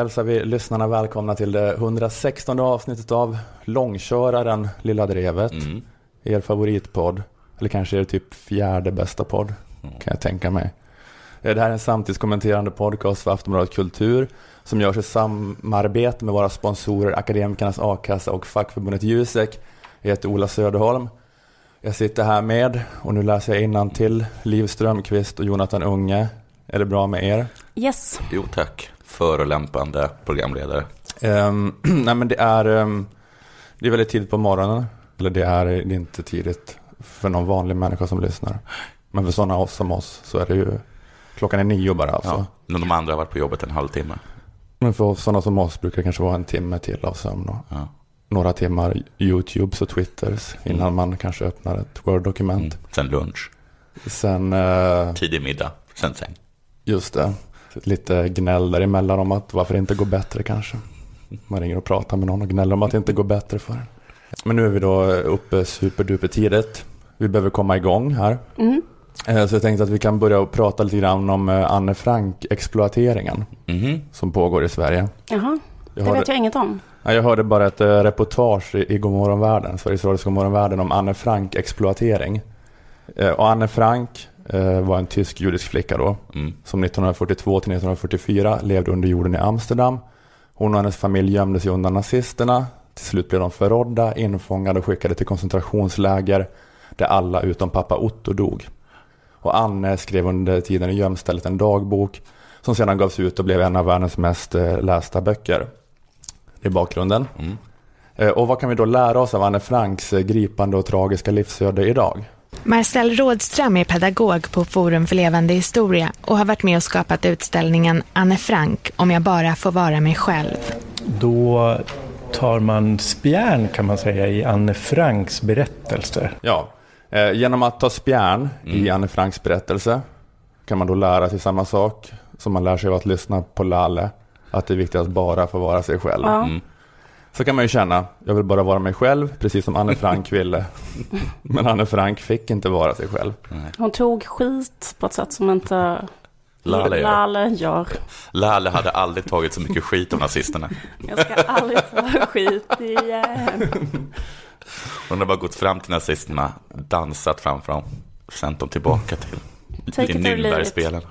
hälsar vi lyssnarna välkomna till det 116 avsnittet av Långköraren Lilla Drevet. Mm. Er favoritpodd. Eller kanske er typ fjärde bästa podd. Mm. Kan jag tänka mig. Eh, Det här är en samtidskommenterande podcast för Aftonbladet Kultur. Som görs i samarbete med våra sponsorer Akademikernas A-kassa och fackförbundet Jusek. Jag heter Ola Söderholm. Jag sitter här med, och nu läser jag till Liv Strömqvist och Jonathan Unge. Är det bra med er? Yes. Jo tack, förolämpande programledare. Um, nej men det är, ehm, det är väldigt tidigt på morgonen. Eller det är, det är inte tidigt för någon vanlig människa som lyssnar. Men för sådana oss som oss så är det ju, klockan är nio bara alltså. Ja, men de andra har varit på jobbet en halvtimme. Men för sådana som oss brukar det kanske vara en timme till av sömn Ja. några timmar YouTubes och Twitters innan Mm. man kanske öppnar ett Word-dokument. Mm. Sen lunch, Sen, eh, tidig middag, sen säng. just det, lite gnäll däremellan om att varför det inte går bättre kanske. Man ringer och pratar med någon och gnäller om att det inte går bättre för en. Men nu är vi då uppe superduper tidigt. Vi behöver komma igång här. Mm. Eh, Så jag tänkte att vi kan börja och prata lite grann om eh, Anne Frank-exploateringen Mhm. som pågår i Sverige. Jaha, Jag det hörde, vet jag inget om. ja, jag hörde bara ett eh, reportage i Godmorgon Världen, Sveriges Radios Godmorgon Världen om Anne Frank-exploatering. Och Anne Frank var en tysk-judisk flicka då Mm. som 1942 till 1944 levde under jorden i Amsterdam. Hon och hennes familj gömde sig undan nazisterna. Till slut blev de förrådda, infångade och skickade till koncentrationsläger där alla utom pappa Otto dog. Och Anne skrev under tiden i gömstället en dagbok som sedan gavs ut och blev en av världens mest eh, lästa böcker. Det är bakgrunden. Mm. Eh, Och vad kan vi då lära oss av Anne Franks eh, gripande och tragiska livsöde idag? Marcel Rådström är pedagog på Forum för levande historia och har varit med och skapat utställningen Anne Frank, om jag bara får vara mig själv. Då tar man spjärn kan man säga i Anne Franks berättelser. Ja, eh, genom att ta spjärn i Mm. Anne Franks berättelse kan man då lära sig samma sak som man lär sig av att lyssna på Lalle. Att det är viktigt att bara få vara sig själv. Ja. Mm. Så kan man ju känna, jag vill bara vara mig själv, precis som Anne Frank ville. Men Anne Frank fick inte vara sig själv. Hon tog skit på ett sätt som inte Lalle gör. Lalle gör. Lalle hade aldrig tagit så mycket skit av nazisterna. Jag ska aldrig ta skit igen. Hon har bara gått fram till nazisterna, dansat framför dem, sänt dem tillbaka till it. Nürnbergspelen.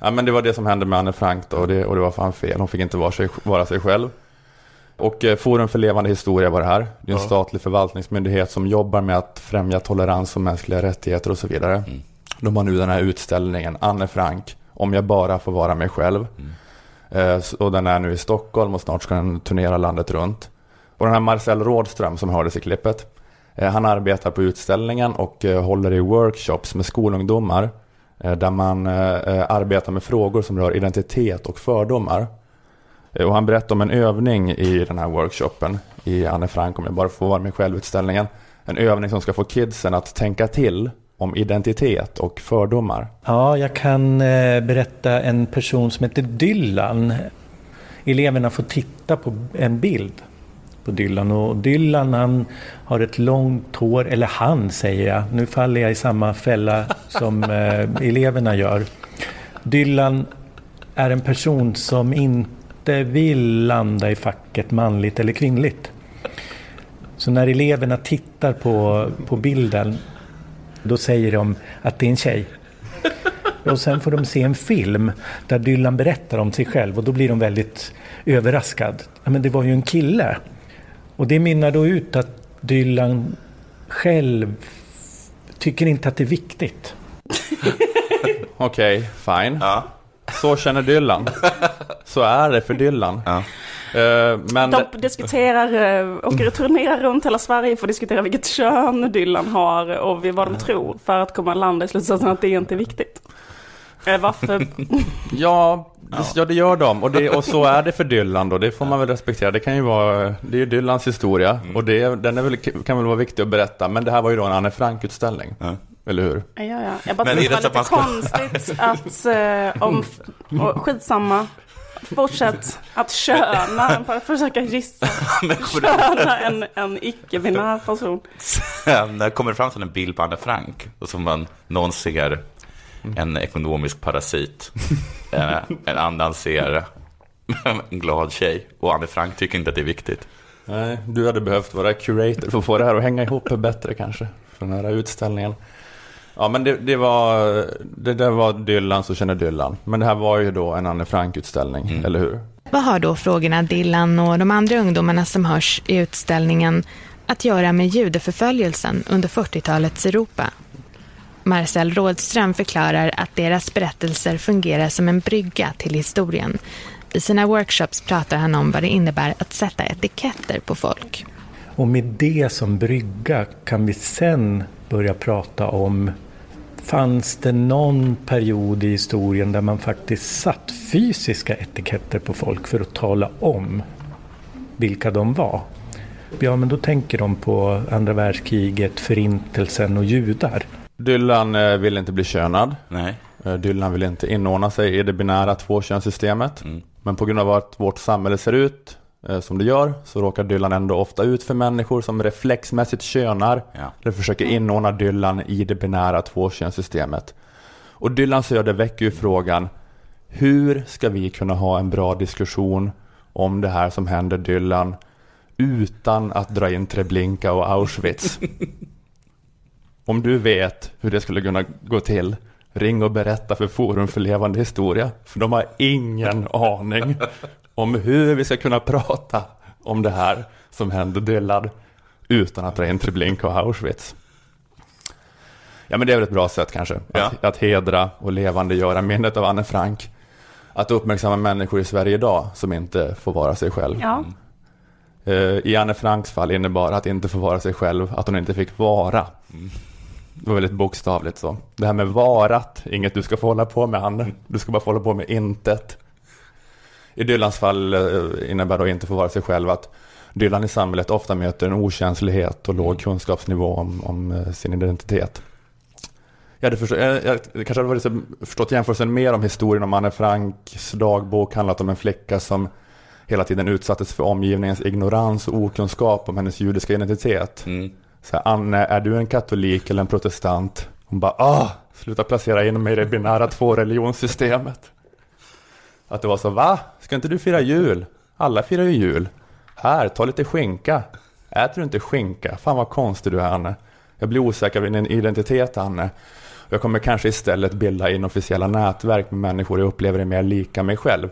Ja, men det var det som hände med Anne Frank då, och det, och det var fan fel. Hon fick inte vara sig, vara sig själv. Och eh, Forum för levande historia var det här. Det är en Ja. statlig förvaltningsmyndighet som jobbar med att främja tolerans och mänskliga rättigheter och så vidare. Mm. De har nu den här utställningen, Anne Frank, om jag bara får vara mig själv. Eh, så- Och den är nu i Stockholm och snart ska den turnera landet runt. Och den här Marcel Rådström som hördes i klippet, eh, han arbetar på utställningen och eh, håller i workshops med skolungdomar eh, där man eh, eh, arbetar med frågor som rör identitet och fördomar. Eh, och han berättade om en övning i den här workshopen i Anne Frank, om jag bara får vara mig själv-utställningen. En övning som ska få kidsen att tänka till om identitet och fördomar. Ja, jag kan eh, berätta en person som heter Dylan. Eleverna får titta på en bild på Dylan och Dylan han har ett långt hår, eller han säger jag, nu faller jag i samma fälla som eh, eleverna gör. Dylan är en person som inte vill landa i facket manligt eller kvinnligt. Så när eleverna tittar på, på bilden då säger de att det är en tjej. Och sen får de se en film där Dylan berättar om sig själv och då blir de väldigt överraskad. Ja, men det var ju en kille. Och det minnar då ut att Dylan själv tycker inte att det är viktigt. Okej, fine. Ja. Så känner Dylan. Så är det för Dylan. Ja. Eh, Men De diskuterar, eh, åker och turnerar runt hela Sverige för att diskutera vilket kön Dylan har och vad de tror för att komma landa i slutsatsen att det inte är viktigt. Eh, Varför? ja, det, ja, det gör de. Och, det, och så är det för Dylan då. Det får man väl respektera. Det kan ju vara, det är ju Dylans historia. Och det, den är väl, kan väl vara viktig att berätta. Men det här var ju då en Anne Frank-utställning. Ja. Eller hur? Ja, ja. Jag bara Men tyckte är det var lite konstigt att eh, om, och skitsamma, fortsätt att köna, bara försöka gissa, köna en, en icke-binär person. Sen när kommer det fram till en bild på Anne Frank och som man, någon ser en ekonomisk parasit, en, en annan ser en glad tjej. Och Anne Frank tycker inte att det är viktigt. Nej, du hade behövt vara curator för att få det här att hänga ihop bättre kanske. För den här utställningen. Ja men det, det var, det där var Dylan så känner Dylan. Men det här var ju då en Anne Frank-utställning, Mm. eller hur? Vad har då frågorna Dylan och de andra ungdomarna som hörs i utställningen att göra med judeförföljelsen under 40-talets Europa? Marcel Rådström förklarar att deras berättelser fungerar som en brygga till historien. I sina workshops pratar han om vad det innebär att sätta etiketter på folk. Och med det som brygga kan vi sen börja prata om Fanns det någon period i historien där man faktiskt satt fysiska etiketter på folk för att tala om vilka de var? Ja, men då tänker de på andra världskriget, förintelsen och judar. Dylan eh, vill inte bli könad. Nej. Eh, Dylan vill inte inordna sig i det binära tvåkönssystemet. Mm. Men på grund av att vårt samhälle ser ut som det gör så råkar Dylan ändå ofta ut för människor som reflexmässigt könar Ja. eller försöker inordna Dylan i det binära tvåkönssystemet. Och Dylans öde väcker ju frågan hur ska vi kunna ha en bra diskussion om det här som händer Dylan utan att dra in Treblinka och Auschwitz? Om du vet hur det skulle kunna gå till, ring och berätta för Forum för levande historia. För de har ingen aning om hur vi ska kunna prata om det här som hände Dylan utan att dra in Treblinka och Auschwitz. Ja men det är väl ett bra sätt kanske. Ja. Att, att hedra och levande göra minnet av Anne Frank. Att uppmärksamma människor i Sverige idag som inte får vara sig själv. Ja. Eh, I Anne Franks fall innebar att inte få vara sig själv att hon inte fick vara. Det var väldigt bokstavligt så. Det här med varat, inget du ska få hålla på med Anne. Du ska bara få hålla på med intet. I Dylans fall eh, innebär då inte få vara sig själv att Dylan i samhället ofta möter en okänslighet och låg kunskapsnivå om, om eh, sin identitet. Jag, hade förstå, jag, jag kanske hade varit så, förstått jämförelsen mer om historien om Anne Franks dagbok handlat om en flicka som hela tiden utsattes för omgivningens ignorans och okunskap om hennes judiska identitet. Mm. Så här, Anne, är du en katolik eller en protestant? Hon bara, ah, sluta placera in mig i det binära tvåreligionssystemet. Att det var så, va? Ska inte du fira jul? Alla firar ju jul. Här, ta lite skinka. Äter du inte skinka? Fan vad konstig du är, Anne. Jag blir osäker på din identitet, Anne. Jag kommer kanske istället bilda inofficiella nätverk med människor jag upplever är mer lika mig själv.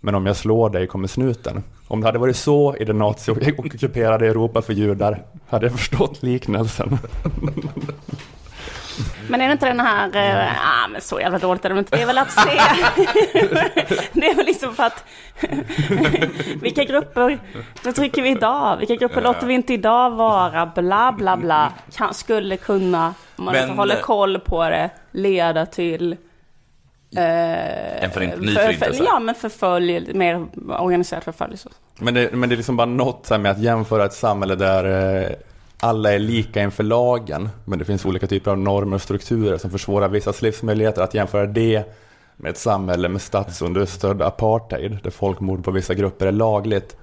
Men om jag slår dig kommer snuten. Om det hade varit så i det nazi-ockuperade Europa för judar hade jag förstått liknelsen. Men är det inte den här, eh, ah, men så jävla dåligt är det inte. Det är väl att se, det är väl liksom för att, vilka grupper förtrycker vi idag? Vilka grupper låter vi inte idag vara? Bla bla bla. Kan, skulle kunna, om man Men, inte håller eh, koll på det, leda till eh, En förint- ny förintelse. Ja, men förfölj, mer organiserad förföljelse. Men det, men det är liksom bara något här med att jämföra ett samhälle där eh, alla är lika inför lagen, men det finns olika typer av normer och strukturer som försvårar vissas livsmöjligheter. Att jämföra det med ett samhälle med statsunderstödd apartheid, där folkmord på vissa grupper är lagligt.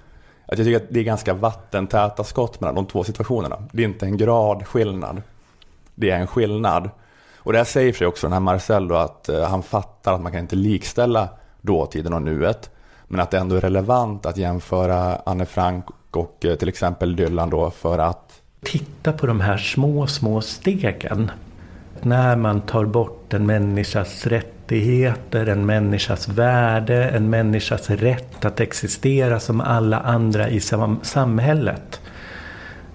Att jag tycker att det är ganska vattentäta skott mellan de två situationerna. Det är inte en gradskillnad. Det är en skillnad. Och det här säger för sig också den här Marcel att eh, han fattar att man kan inte likställa dåtiden och nuet. Men att det ändå är relevant att jämföra Anne Frank och eh, till exempel Dylan då för att Titta på de här små, små stegen. När man tar bort en människas rättigheter, en människas värde, en människas rätt att existera som alla andra i sam- samhället.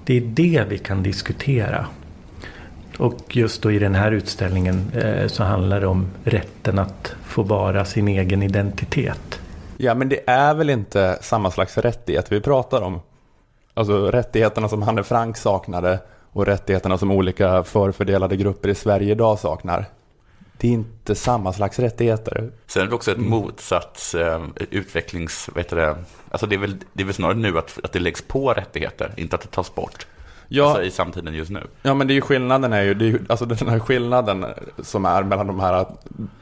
Det är det vi kan diskutera. Och just då i den här utställningen eh, så handlar det om rätten att få vara sin egen identitet. Ja, men det är väl inte samma slags rättighet vi pratar om. Alltså rättigheterna som Hanne Frank saknade och rättigheterna som olika förfördelade grupper i Sverige idag saknar. Det är inte samma slags rättigheter. Sen är det också ett motsats eh, utvecklings... Vet du det, alltså det, är väl, det är väl snarare nu att, att det läggs på rättigheter, inte att det tas bort. Ja, Alltså i samtiden just nu. ja men det är ju skillnaden är ju, det är ju, alltså den här skillnaden som är mellan de här,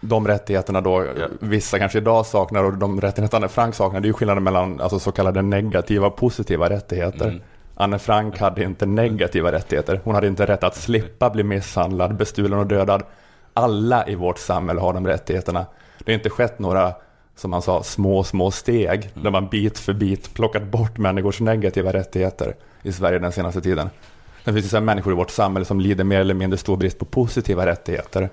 de rättigheterna då Ja. vissa kanske idag saknar och de rättigheter Anne Frank saknar, det är ju skillnaden mellan alltså, så kallade negativa och positiva rättigheter. Mm. Anne Frank hade inte negativa rättigheter. Hon hade inte rätt att slippa bli misshandlad, bestulen och dödad. Alla i vårt samhälle har de rättigheterna. Det har inte skett några som han sa, små, små steg. Där man bit för bit plockat bort människors negativa rättigheter i Sverige den senaste tiden. Det finns det människor i vårt samhälle som lider mer eller mindre stor brist på positiva rättigheter.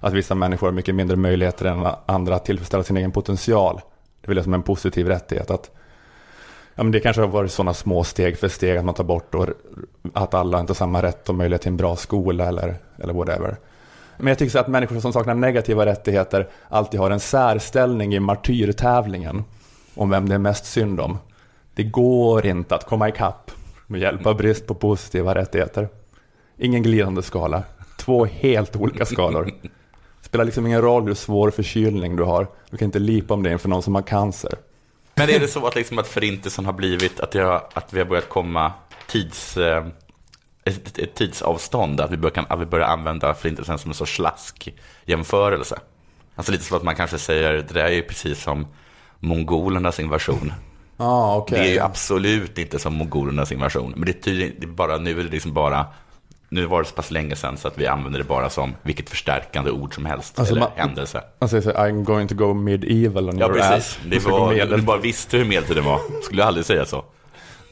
Att vissa människor har mycket mindre möjligheter än andra att tillfredsställa sin egen potential. Det är väl som en positiv rättighet. Att, ja, men det kanske har varit sådana små steg för steg att man tar bort och att alla inte har samma rätt och möjlighet till en bra skola eller, eller whatever. Men jag tycker så att människor som saknar negativa rättigheter alltid har en särställning i martyrtävlingen om vem det är mest synd om. Det går inte att komma ikapp med hjälp av brist på positiva rättigheter. Ingen glidande skala. Två helt olika skalor. Det spelar liksom ingen roll hur svår förkylning du har. Du kan inte lipa om det inför någon som har cancer. Men är det så att, liksom att förintelsen har blivit att, jag, att vi har börjat komma tids, eh, ett, ett, tidsavstånd? Att vi, börjar, att vi börjar använda förintelsen som en sorts slask-jämförelse? Alltså lite så att man kanske säger, det där är ju precis som mongolernas invasion. Ah, okay. Det är ju absolut inte som mongolernas invasion. Men det är tydligt, det är bara, nu är det liksom bara nu var det så pass länge sedan så att vi använder det bara som vilket förstärkande ord som helst. Alltså, eller man, händelse. Man säger så I'm going to go medieval on ja, your precis. ass. Det var, du bara visste hur medeltiden var. Skulle aldrig säga så.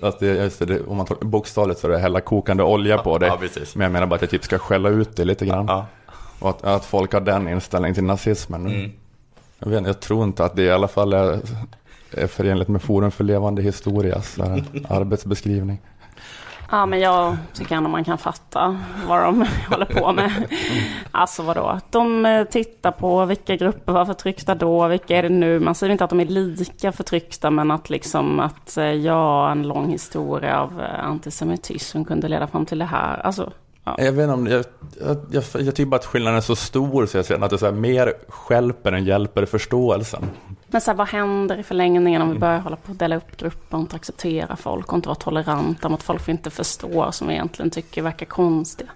Att det, just det, om man tar bokstavligt så är det hälla kokande olja på det. Ja. Men jag menar bara att jag typ ska skälla ut det lite grann. Ja. Och att, att folk har den inställningen till nazismen. Mm. Jag, vet, jag tror inte att det i alla fall är, är förenligt med Forum för levande historias arbetsbeskrivning. Ja, men jag tycker ändå man kan fatta vad de håller på med. Alltså vadå? De eh, tittar på vilka grupper var förtryckta då, vilka är det nu? Man säger inte att de är lika förtryckta, men att liksom att eh, ja, en lång historia av eh, antisemitism kunde leda fram till det här. Alltså, Ja. Jag vet inte om, jag, jag, jag, jag tycker bara att skillnaden är så stor så jag ser att det är så mer skälper än hjälper förståelsen. Men så här, vad händer i förlängningen om vi börjar hålla på att dela upp grupper och inte acceptera folk och inte vara toleranta mot folk vi inte förstår som vi egentligen tycker verkar konstiga?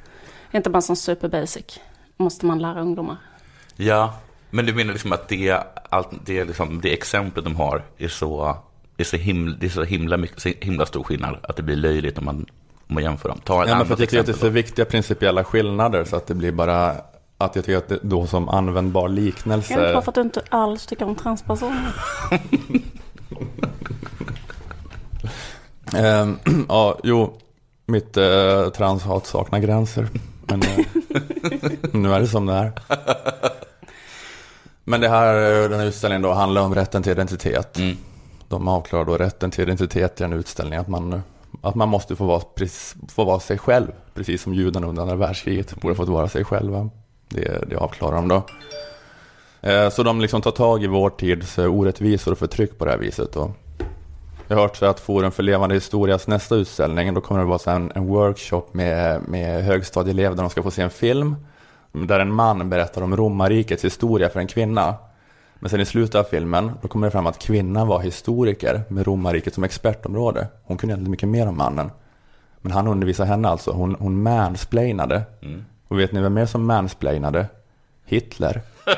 Det är inte bara som super basic. Måste man lära ungdomar? Ja, men du menar liksom att det, allt, det, liksom, det exemplet de har är så, är så, himla, det är så himla, mycket, så himla stor skillnad att det blir löjligt om man om man jämför dem. Ta ett ja, men för att jag tycker att det är då. viktiga principiella skillnader så att det blir bara att jag tycker att det då som användbar liknelse. Kan det vara för att du inte alls tycker om transpersoner? um, ja, jo, mitt uh, transhat saknar gränser. Men uh, nu är det som det är. Men det här, den här utställningen då handlar om rätten till identitet. Mm. De avklarar då rätten till identitet i en utställning. Att man att man måste få vara, få vara sig själv, precis som judarna under andra världskriget borde fått vara sig själva. Det, det avklarar de då. Eh, så de liksom tar tag i vår tids eh, orättvisor och förtryck på det här viset. Då. jag har hört så att Forum för levande historias nästa utställning, då kommer det vara en, en workshop med, med högstadieelever där de ska få se en film. Där en man berättar om romarrikets historia för en kvinna. Men sen i slutet av filmen, då kommer det fram att kvinnan var historiker med romarriket som expertområde. Hon kunde egentligen mycket mer om mannen. Men han undervisade henne alltså. Hon, hon mansplainade. Mm. Och vet ni vem mer som mansplainade? Hitler.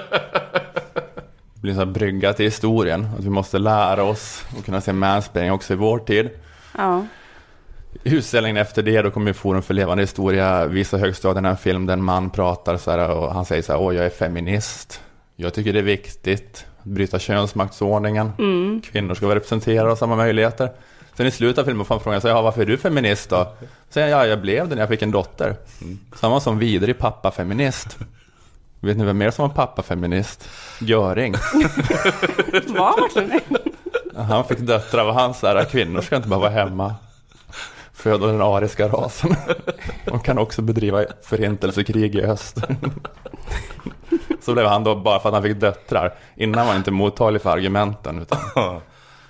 Det blir en sån här brygga till historien. Att vi måste lära oss och kunna se mansplaining också i vår tid. Ja. I utställningen efter det, då kommer Forum för levande historia visa högstadierna en film där en man pratar så här och han säger så här, åh jag är feminist. Jag tycker det är viktigt att bryta könsmaktsordningen. Mm. Kvinnor ska vara representerade och samma möjligheter. Sen i slutet av filmen får han frågan, så, ja, varför är du feminist då? Säger jag, ja, jag blev det när jag fick en dotter. Mm. Samma som vidrig pappafeminist. Vet ni vem mer som var pappafeminist? Göring. Var verkligen Han fick döttrar, var han så här, kvinnor ska inte bara vara hemma. Föda den ariska rasen. De kan också bedriva förintelsekrig i öst. Så blev han då bara för att han fick döttrar. Innan var han inte mottaglig för argumenten. Utan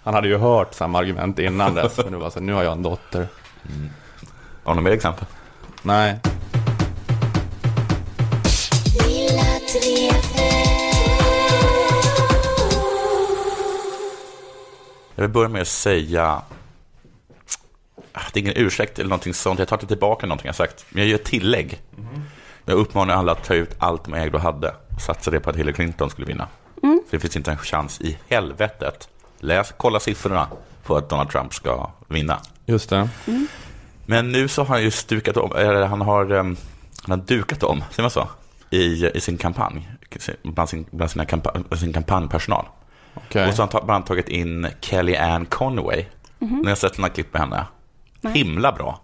han hade ju hört samma argument innan dess. Men nu var så nu har jag en dotter. Mm. Har du några mer exempel? Nej. Jag vill börja med att säga det är ingen ursäkt eller någonting sånt. Jag tar inte tillbaka någonting jag sagt. Men jag gör ett tillägg. Mm. Jag uppmanar alla att ta ut allt de ägde och hade och satsa det på att Hillary Clinton skulle vinna. Mm. För det finns inte en chans i helvetet. Läs, kolla siffrorna på att Donald Trump ska vinna. Just det. Mm. Men nu så har han ju stukat om, eller han har, han har dukat om, säger man så? I, i sin kampanj, bland sin, bland sina kampa, sin kampanjpersonal. Okej. Och så har han bland annat tagit in Kelly Ann Conway. Ni har sett några klipp med henne. Nej. Himla bra.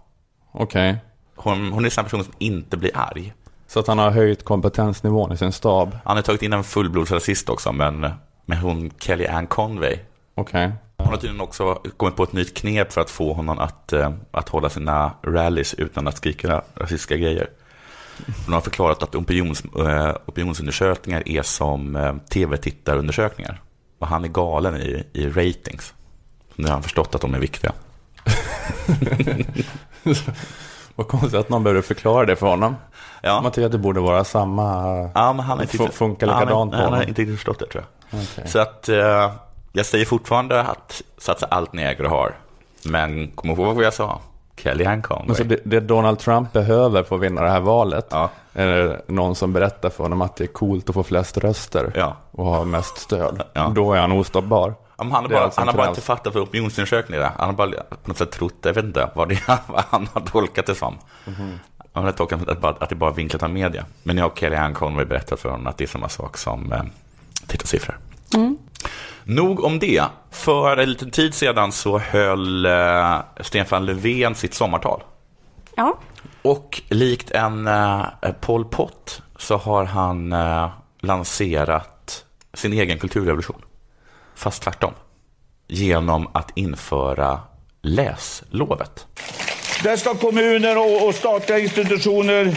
Okej. Hon, hon är en person som inte blir arg. Så att han har höjt kompetensnivån i sin stab. Han har tagit in en fullblodsrasist också, men med hon Kelly Ann Conway. Okej. Hon har tydligen också kommit på ett nytt knep för att få honom att, eh, att hålla sina rallies utan att skrika rasistiska grejer. Hon har förklarat att opinions, eh, opinionsundersökningar är som eh, tv-tittarundersökningar. Och han är galen i, i ratings. Nu har han förstått att de är viktiga. Vad konstigt att någon behöver förklara det för honom. Ja, Man tycker att det borde vara samma... ja men han har inte funkar han likadant på Han har honom. inte riktigt förstått det tror jag. Okej. Så att jag säger fortfarande att satsa allt ni äger och har. Men kom ihåg vad jag sa. Kelly Ann Conway. Men så det, det Donald Trump behöver för att vinna det här valet Ja. är någon som berättar för honom att det är coolt att få flest röster Ja. och ha mest stöd. Ja. Då är han ostoppbar. Han har bara, allt som han har bara inte fattat för opinionsundersökningar. Han har bara på något sätt trott, jag vet inte vad, det, vad han har tolkat det som. Mhm. Han har tolkat att, bara, att det bara är vinklat av media. Men jag och Kelly Ann Conway berättar för honom att det är samma sak som eh, tittarsiffror. Nog om det. För en liten tid sedan så höll eh, Stefan Löfven sitt sommartal. Ja, Och likt en eh, Pol Pot så har han eh, lanserat sin egen kulturrevolution. Fast tvärtom. Genom att införa läslovet. Där ska kommuner och, och statliga institutioner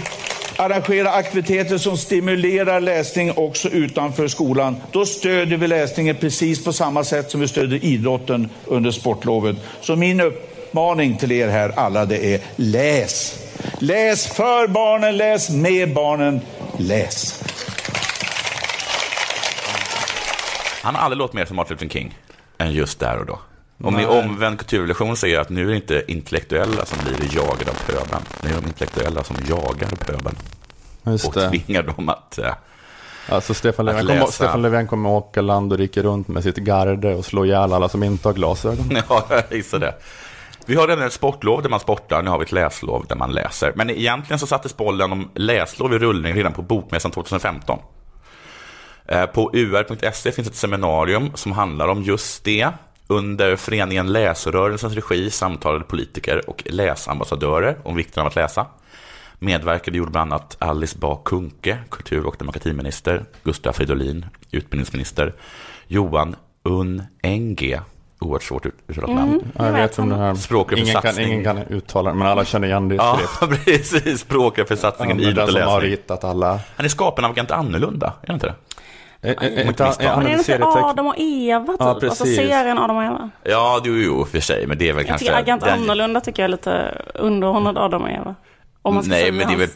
arrangera aktiviteter som stimulerar läsning också utanför skolan. Då stödjer vi läsningen precis på samma sätt som vi stödjer idrotten under sportlovet. Så min uppmaning till er här alla det är läs. Läs för barnen, läs med barnen, läs. Han har aldrig låtit mer som Martin Luther King än just där och då. Med Nej. omvänd kulturrevolution säger att nu är det inte intellektuella som blir jagade av pöbeln. Nu är de intellektuella som jagar pöbeln Just och det. tvingar dem att... eh, Alltså Stefan Löfven, kommer. Stefan Löfven kommer åka land och rike runt med sitt garde och slå ihjäl alla som inte har glasögon. Ja, jag gissar det. Vi har redan ett sportlov där man sportar, nu har vi ett läslov där man läser. Men egentligen så sattes bollen om läslov i rullning redan på Bokmässan 2015. Eh, På ur.se finns ett seminarium som handlar om just det. Under föreningen Läsrörelsens regi samtalade politiker och läsambassadörer om vikten av att läsa. Medverkade gjorde bland annat Alice Bah Kuhnke, kultur och demokratiminister, Gustav Fridolin, utbildningsminister, Johan Un Enge, oerhört svårt ut- uttalat namn. Ja, jag vet om det här. Språket för ingen, kan, ingen kan uttala det, men alla känner igen det i Ja, skrift. precis. Språket för Ja, satsningen men idrott den och som har läsning. alla. Han är skaparen av Agent Annorlunda, är han inte det? Eh, eh, inte- misstag. han men är är det inte Adam och Eva typ? Ja, alltså precis. serien Adam och Eva. Ja, jo, jo, för sig, men det är väl Jag kanske... tycker Agent den- Annorlunda tycker jag är lite underordnad Adam och Eva. Om man ska Nej, men det är väl...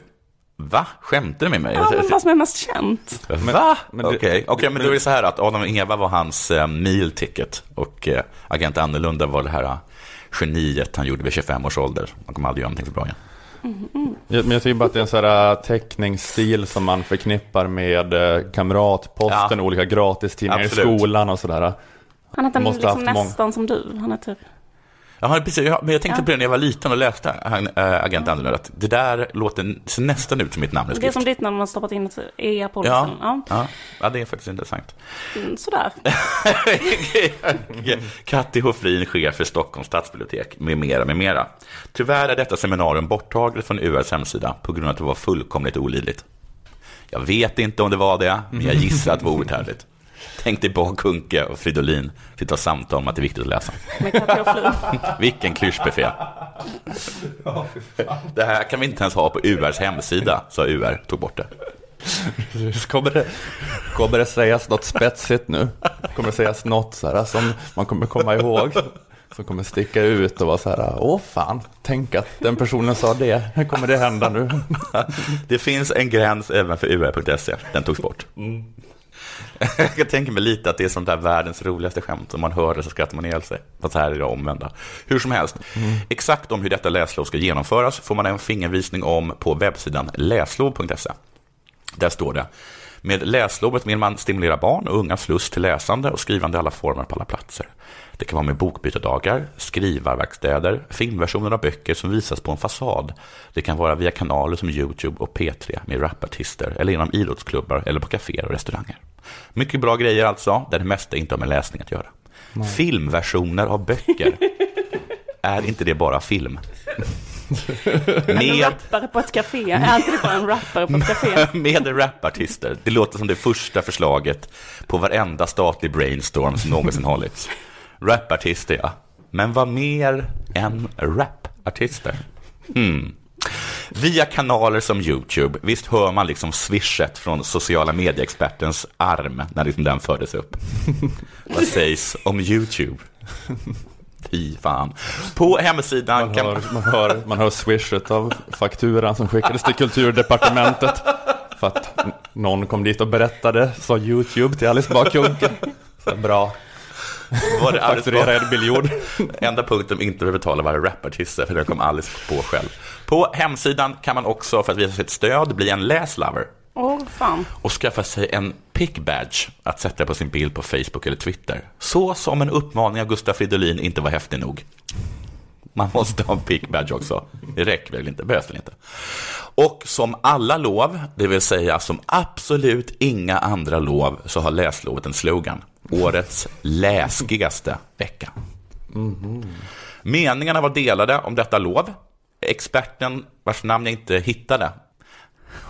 Va? Skämtar du med mig? Ja, men vad som är mest känt. Va? men Okej, det- Okej, men då är det så här att Adam och Eva var hans eh, meal ticket och eh, Agent Annorlunda var det här eh, geniet han gjorde vid 25 års ålder. Han kommer aldrig göra någonting så bra igen. Ja, Men jag tycker bara att det är en sån här äh, teckningsstil som man förknippar med äh, Kamratposten Ja. och olika gratistidningar i skolan och sådär. Han ha liksom nästan som du. Han är typ... Ja, precis. Men jag tänkte på det när jag var liten och läste äh, Agent Annorlunda. Att det där låter, ser nästan ut som mitt namn Det är som ditt namn man stoppat in ett E på Ja, ja. ja. ja, det är faktiskt intressant. Mm, Sådär. Katti Hoffrin, chef för Stockholms stadsbibliotek, med mera, med mera. Tyvärr är detta seminarium borttaget från URs hemsida på grund av att det var fullkomligt olidligt. Jag vet inte om det var det, men jag gissar att det var outhärdligt. Tänk dig Bah Kuhnke och Fridolin sitta och samtala om att det är viktigt att läsa. Vilken klyschbuffé. Det här kan vi inte ens ha på URs hemsida, sa UR, tog bort det. Kommer det, kommer det sägas något spetsigt nu? Kommer det sägas något så här, som man kommer komma ihåg? Som kommer sticka ut och vara så här, åh fan, tänk att den personen sa det. Hur kommer det hända nu? Det finns en gräns även för ur.se, den togs bort. Jag tänker mig lite att det är sånt där världens roligaste skämt. Om man hör det så skrattar man ihjäl sig. Fast här är det omvända. Hur som helst, exakt om hur detta läslov ska genomföras får man en fingervisning om på webbsidan läslov.se. Där står det, med läslovet vill man stimulera barn och ungas lust till läsande och skrivande i alla former på alla platser. Det kan vara med bokbytardagar, skrivarverkstäder, filmversioner av böcker som visas på en fasad. Det kan vara via kanaler som Youtube och P3 med rapartister eller genom idrottsklubbar eller på kaféer och restauranger. Mycket bra grejer alltså, där det mesta inte har med läsning att göra. Filmversioner av böcker. är inte det bara film? En Med, rappare på ett café. Är inte det bara en rappare på ett café? med rapartister. Det låter som det första förslaget på varenda statlig brainstorm som någonsin hållits. Rapartister, ja. Men vad mer än rapartister? Hmm. Via kanaler som YouTube, visst hör man liksom swishet från sociala medieexpertens arm när liksom den fördes upp. Vad sägs om YouTube? Fy fan. På hemsidan Man kan hör, man, hör, man hör swishet av fakturan som skickades till kulturdepartementet. För att någon kom dit och berättade, sa YouTube till Alice Bah bra, var det fakturera er biljord. Enda punkten de inte behöver betala var rapartister, för det kom Alice på själv. På hemsidan kan man också, för att visa sitt stöd, bli en läslover Åh, fan. och skaffa sig en pick badge att sätta på sin bild på Facebook eller Twitter. Så som en uppmaning av Gustaf Fridolin inte var häftig nog. Man måste ha en pick badge också. Det räcker väl inte, behövs väl inte. Och som alla lov, det vill säga som absolut inga andra lov, så har läslovet en slogan. Årets läskigaste vecka. Meningarna var delade om detta lov. Experten, vars namn jag inte hittade,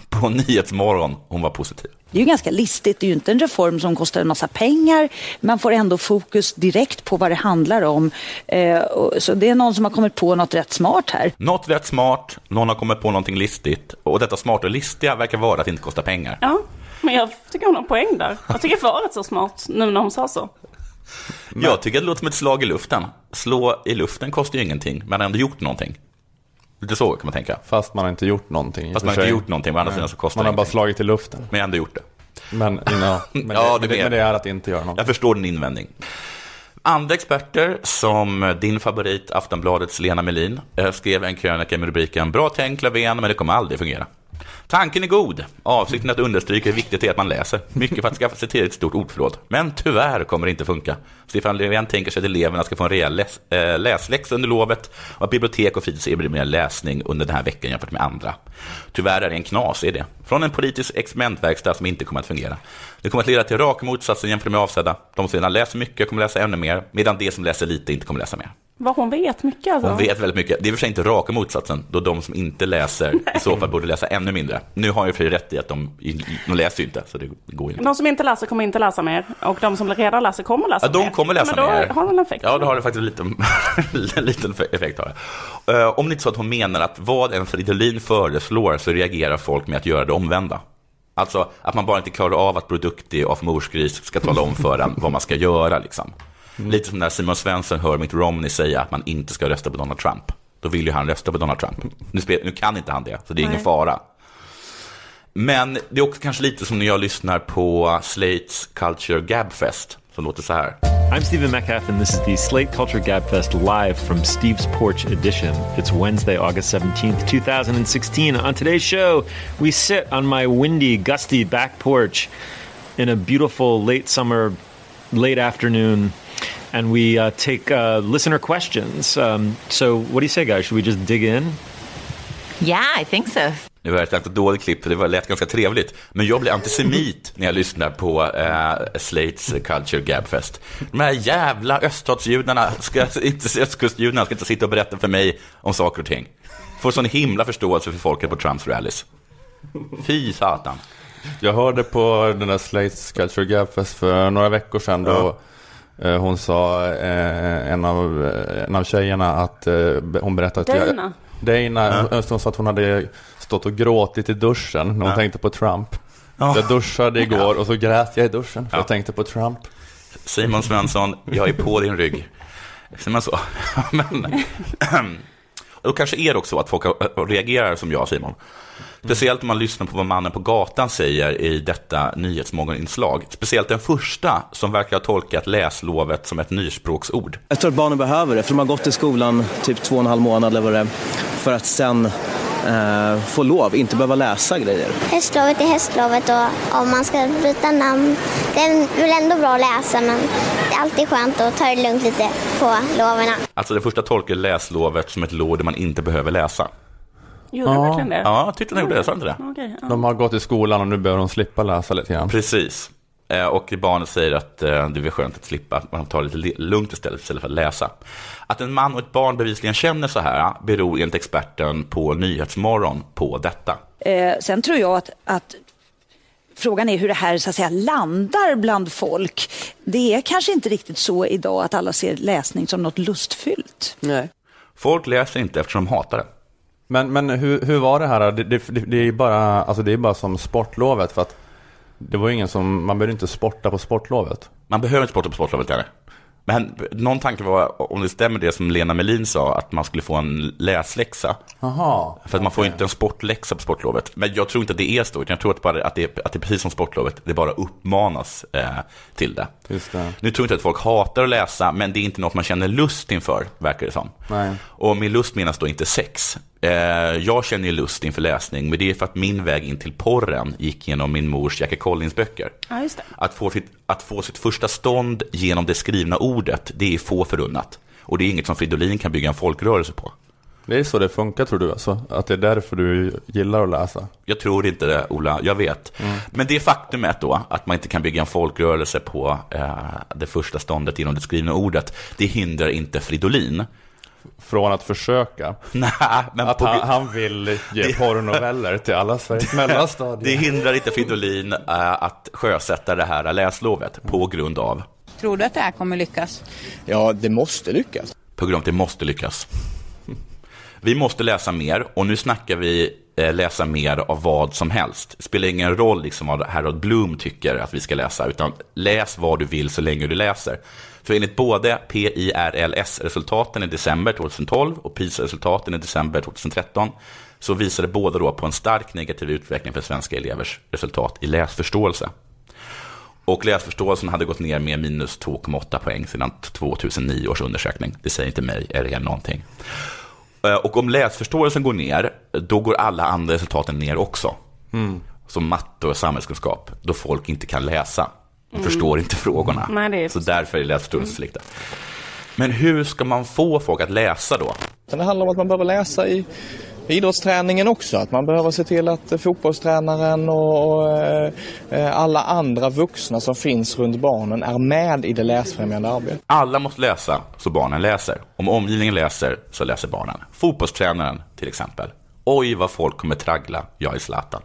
på Nyhetsmorgon, hon var positiv. Det är ju ganska listigt, det är ju inte en reform som kostar en massa pengar. Man får ändå fokus direkt på vad det handlar om. Eh, så det är någon som har kommit på något rätt smart här. Något rätt smart, någon har kommit på någonting listigt. Och detta smarta och listiga verkar vara att det inte kostar pengar. Ja, men jag tycker hon har poäng där. Jag tycker rätt så smart nu när hon sa så. Jag tycker det låter som ett slag i luften. Slå i luften kostar ju ingenting, men ändå gjort någonting. Lite så kan man tänka. Fast man har inte gjort någonting. Fast man har inte gjort någonting, men andra sidan så kostar Man har bara ingenting. slagit i luften. Men jag har ändå gjort det. Men, ja, men, Ja, det, det är men det är att inte göra något. Jag förstår din invändning. Andra experter, som din favorit Aftonbladets Lena Melin, eh, skrev en krönika med rubriken “Bra tänk Löfven, men det kommer aldrig fungera”. Tanken är god. Avsikten är att understryka hur viktigt det är att man läser. Mycket för att skaffa sig tillräckligt ett stort ordförråd. Men tyvärr kommer det inte funka. Stefan Löfven tänker sig att eleverna ska få en rejäl läs, äh, läsläxa under lovet och att bibliotek och fritids erbjuder mer läsning under den här veckan jämfört med andra. Tyvärr är det en knas i det. Från en politisk experimentverkstad som inte kommer att fungera. Det kommer att leda till raka motsatsen jämfört med avsedda. De som redan läser mycket kommer läsa ännu mer, medan de som läser lite inte kommer läsa mer. Vad hon vet mycket alltså. Hon vet väldigt mycket. Det är för sig inte raka motsatsen, då de som inte läser i så fall borde läsa ännu mindre. Nu har jag för rätt i att de, de läser ju inte, så det går inte. De som inte läser kommer inte läsa mer. Och de som redan läser kommer läsa Ja, mer. de kommer läsa men då mer. har det en effekt. Ja, det har det faktiskt lite, en liten effekt. Har det. Eh, Om det inte är så att hon menar att vad en Fridolin föreslår så reagerar folk med att göra det omvända. Alltså att man bara inte klarar av att Produkti och Morsgris ska tala om för en vad man ska göra. Liksom. Lite som när Simon Svensson hör Mitt Romney säga att man inte ska rösta på Donald Trump. Då vill ju han rösta på Donald Trump. Nu, spel, nu kan inte han det, så det är ingen Nej. fara. Men det är också kanske lite som när jag lyssnar på Slates Culture Gabfest, som låter så här. I'm Stephen Metcalf, and this is the Slate Culture Gabfest live from Steve's Porch edition. It's Wednesday, August 17th, 2016. On today's show, we sit on my windy, gusty back porch in a beautiful late summer, late afternoon, and we uh, take uh, listener questions. Um, so, what do you say, guys? Should we just dig in? Yeah, I think so. Det var ett ganska dåligt klipp, det var lät ganska trevligt. Men jag blir antisemit när jag lyssnar på eh, Slates Culture Gabfest. De här jävla öststatsjudarna, ska inte, östkustjudarna, ska inte sitta och berätta för mig om saker och ting. Får sån himla förståelse för folket på Trumps rallys. Fy satan. Jag hörde på den där Slates Culture Gabfest för några veckor sedan då eh, hon sa, eh, en, av, eh, en av tjejerna, att eh, hon berättade att Dana. Dana, hon sa att hon hade stått och gråtit i duschen när hon tänkte på Trump. Jag duschade igår och så grät jag i duschen för jag tänkte på Trump. Simon Svensson, jag är på din rygg. Säger man så? Men, då kanske är det också så att folk reagerar som jag, Simon. Speciellt om man lyssnar på vad mannen på gatan säger i detta nyhetsmorgoninslag. Speciellt den första som verkar ha tolkat läslovet som ett nyspråksord. Jag tror att barnen behöver det, för de har gått i skolan typ två och en halv månad eller vad det är, för att sen eh, få lov, inte behöva läsa grejer. Hästlovet är hästlovet och om man ska byta namn, det är väl ändå bra att läsa men det är alltid skönt att ta det lugnt lite på loven. Alltså den första tolkar läslovet som ett lov där man inte behöver läsa. Gjorde du verkligen det? Ja, jag tyckte han gjorde det, sa inte det? Okej, ja. De har gått i skolan och nu behöver de slippa läsa lite grann. Precis. Eh, Och barnet säger att eh, det är skönt att slippa, att man tar det lite lugnt istället, istället för att läsa. Att en man och ett barn bevisligen känner så här beror enligt experten på Nyhetsmorgon på detta. Eh, sen tror jag att, att frågan är hur det här så att säga, landar bland folk. Det är kanske inte riktigt så idag att alla ser läsning som något lustfyllt. Nej. Folk läser inte eftersom de hatar det. Men, men hur, hur var det här? Det, det, det är bara, alltså det är bara som sportlovet för att det var ingen som, man behöver inte sporta på sportlovet. Man behöver inte sporta på sportlovet heller. Men någon tanke var, om det stämmer det som Lena Melin sa, att man skulle få en läsläxa. Aha. För att man får inte en sportläxa på sportlovet. Men jag tror inte att det är så, utan jag tror att, bara, att, det, att det är precis som sportlovet, det bara uppmanas eh, till det. Just det. Nu tror jag inte att folk hatar att läsa, men det är inte något man känner lust inför, verkar det som. Nej. Och med lust menas då inte sex. Eh, jag känner ju lust inför läsning, men det är för att min väg in till porren gick genom min mors Jackie Collins-böcker. Ja, just det. Att få, sitt, att få sitt första stånd genom det skrivna ordet, det är få förunnat. Och det är inget som Fridolin kan bygga en folkrörelse på. Det är så det funkar tror du alltså? Att det är därför du gillar att läsa? Jag tror inte det, Ola. Jag vet. Men det faktumet då, att man inte kan bygga en folkrörelse på eh, det första ståndet genom det skrivna ordet, det hindrar inte Fridolin. Från att försöka? Nej, men Att på- han, han vill ge Det- porrnoveller till alla Sveriges mellanstadier? Det hindrar inte Fridolin eh, att sjösätta det här läslovet på grund av, Tror du att det här kommer lyckas? Ja, det måste lyckas. på grund av att det måste lyckas. Vi måste läsa mer och nu snackar vi eh, läsa mer av vad som helst. Det spelar ingen roll liksom vad Harold Bloom tycker att vi ska läsa, utan läs vad du vill så länge du läser. För enligt både PIRLS-resultaten i december 2012 och PISA-resultaten i december 2013 så visade båda då på en stark negativ utveckling för svenska elevers resultat i läsförståelse. Och läsförståelsen hade gått ner med minus 2,8 poäng sedan 2009 års undersökning. Det säger inte mig, är det någonting. Eh, Och om läsförståelsen går ner, då går alla andra resultaten ner också. Mm. Som matte och samhällskunskap, då folk inte kan läsa. De Mm. förstår inte frågorna. Nej, det är så så. därför är läsförståelsen så liten. Men hur ska man få folk att läsa då? Det handlar om att man behöver läsa i idrottsträningen också. Att man behöver se till att eh, fotbollstränaren och, och eh, eh, alla andra vuxna som finns runt barnen är med i det läsfrämjande arbetet. Alla måste läsa så barnen läser. Om omgivningen läser så läser barnen. Fotbollstränaren till exempel. Oj vad folk kommer traggla, jag är Zlatan.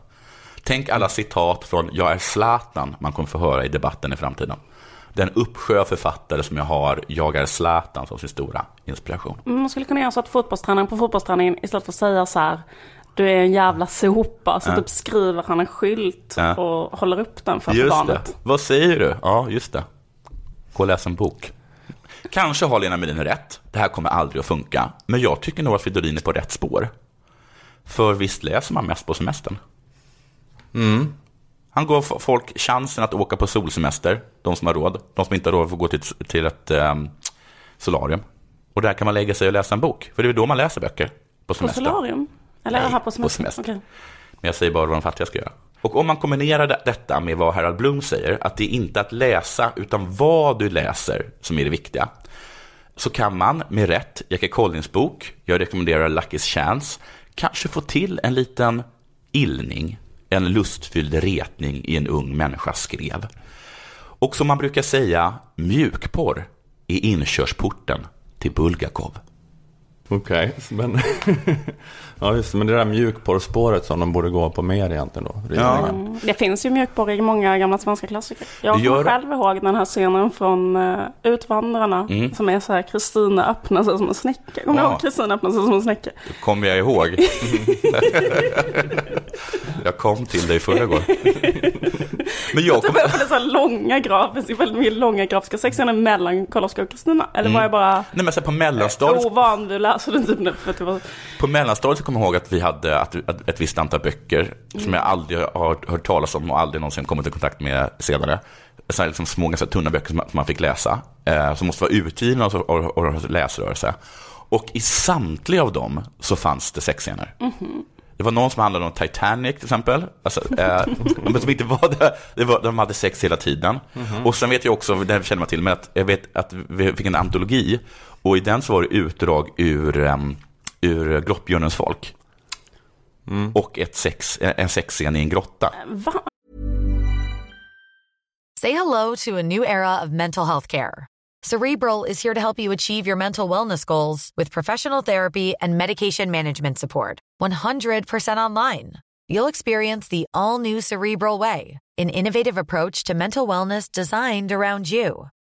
Tänk alla citat från Jag är Zlatan man kommer få höra i debatten i framtiden. Den uppsjö författare som jag har, Jag är Zlatan som sin stora inspiration. Man skulle kunna göra så att fotbollstränaren på fotbollsträningen istället för att säga så här du är en jävla sopa, så Ja. typ skriver han en skylt Ja. och håller upp den framför Just barnet. det. Vad säger du? Ja, just det. Gå och läs en bok. Kanske har Lena Melin rätt. Det här kommer aldrig att funka. Men jag tycker nog att Fridolin är på rätt spår. För visst läser man mest på semestern? Mm. Han gav folk chansen att åka på solsemester, de som har råd. De som inte har råd får gå till, ett- till ett um, solarium. Och där kan man lägga sig och läsa en bok. För det är då man läser böcker på På semester. solarium? Eller Nej, här på på semester? semester. Okej. Men jag säger bara vad de fattiga ska göra. Och om man kombinerar det- detta med vad Harold Bloom säger, att det är inte att läsa, utan vad du läser som är det viktiga, så kan man med rätt Jackie Collins bok, jag rekommenderar Lucky's Chance, kanske få till en liten illning, en lustfylld retning i en ung människa skrev. Och som man brukar säga, mjukporr är inkörsporten till Bulgakov. Okej, men... ja just det, men det där mjukporrspåret som de borde gå på mer egentligen då. regeringen. Mm. Det finns ju mjukporr i många gamla svenska klassiker. Jag Det gör kommer det. själv ihåg den här scenen från uh, Utvandrarna. Mm. Som är så här, Kristina öppnar sig som en snäcka. Kommer du Ja. ihåg Kristina öppnar sig som en snäcka? Det kommer jag ihåg. jag kom till dig förra gången. Men jag Typ kom... väldigt så långa grafiska, väldigt mycket långa grafiska sexscener mellan Karl-Oskar och Kristina. Eller var Mm. jag bara Nej men så på mellanstadiet, ovan vid läsa den typen? För att det var... på mellanstadiet så kommer jag ihåg att vi hade att, att, ett visst antal böcker som jag aldrig har hört talas om och aldrig någonsin kommit i kontakt med senare. Så här, liksom små, ganska tunna böcker som, man- som man fick läsa, eh, som måste vara utgivna av, av, av läsrörelse. Och i samtliga av dem så fanns det sexscener. Mhm. Det var någon som handlade om Titanic till exempel. Alltså, eh, men som inte var det. det var, de hade sex hela tiden. Mhm. Och sen vet jag också, det här känner man till, men att jag vet att vi fick en antologi. Och i den så var det utdrag ur, um, ur Grottbjörnens folk. Och ett sex, en sexscen i en grotta. Va? Say hello to a new era of mental health care. Cerebral is here to help you achieve your mental wellness goals with professional therapy and medication management support. 100% online. You'll experience the all new Cerebral Way, an innovative approach to mental wellness designed around you.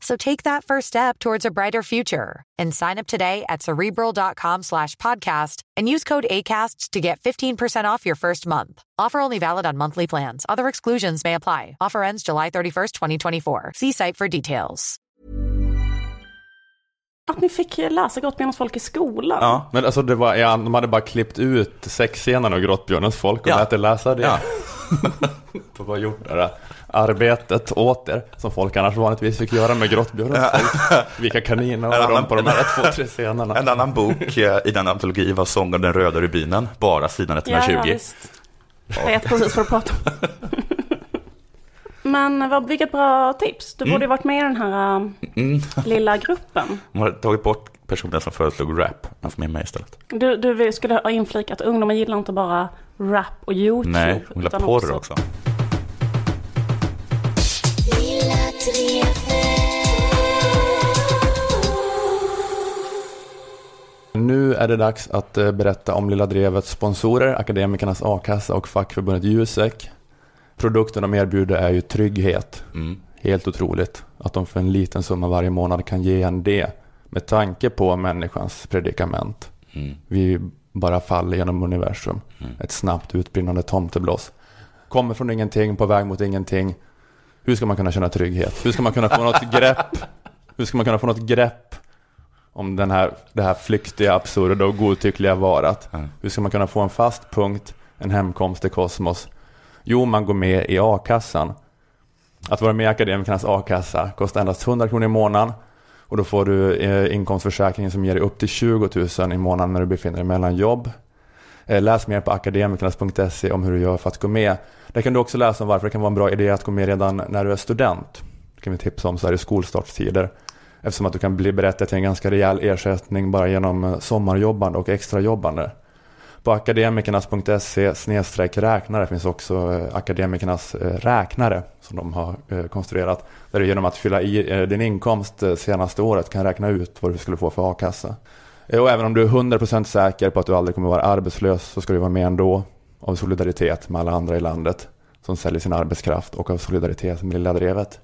So take that first step towards a brighter future and sign up today at cerebral.com slash podcast and use code ACAST to get 15% off your first month. Offer only valid on monthly plans. Other exclusions may apply. Offer ends July 31st, 2024. See site for details. Att ni fick läsa Grottbjörnens folk i skolan. Ja, men alltså det var, ja, de hade bara klippt ut sexscenen av Grottbjörnens folk och Ja. lät er läsa det. Ja. de har gjort det där arbetet åt er, som folk annars vanligtvis fick göra med Grottbjörnens folk. Vilka kaniner var de på de här två, tre scenerna. En annan bok eh, i den antologi var Sång om den röda rubinen, bara sidan 120. Ja, ja, visst. Jag vet precis vad du pratar om. Men vad, vilket bra tips. Du borde ju varit med i den här äh, Mm. lilla gruppen. De har tagit bort personen som föreslog rap, han får med mig istället. Du, du skulle ha inflikat att ungdomar gillar inte bara rap och YouTube. Nej, hon utan porr också. Nu är det dags att eh, berätta om Lilla Drevets sponsorer, Akademikernas A-kassa och fackförbundet Jusek. Produkten de erbjuder är ju trygghet. Mm. Helt otroligt att de för en liten summa varje månad kan ge en det med tanke på människans predikament. Mm. Vi bara faller genom universum. Ett snabbt utbrinnande tomteblås. Kommer från ingenting, på väg mot ingenting. Hur ska man kunna känna trygghet? Hur ska man kunna få något grepp? Hur ska man kunna få något grepp om den här, det här flyktiga, absurda och godtyckliga varat? Hur ska man kunna få en fast punkt, en hemkomst i kosmos? Jo, man går med i a-kassan. Att vara med i Akademikernas a-kassa kostar endast 100 kronor i månaden. Och då får du eh, inkomstförsäkringen som ger dig upp till 20 000 i månaden när du befinner dig mellan jobb. Eh, läs mer på akademikernas.se om hur du gör för att gå med. Där kan du också läsa om varför det kan vara en bra idé att gå med redan när du är student. Det kan vi tipsa om så här i skolstartstider. Eftersom att du kan bli berättigad till en ganska rejäl ersättning bara genom eh, sommarjobbande och extrajobbande. På akademikernas.se räknare finns också eh, akademikernas eh, räknare som de har eh, konstruerat. Där du genom att fylla i din inkomst senaste året kan räkna ut vad du skulle få för a-kassa. Och även om du är 100% säker på att du aldrig kommer vara arbetslös så ska du vara med ändå av solidaritet med alla andra i landet som säljer sin arbetskraft och av solidaritet med Lilla Drevet.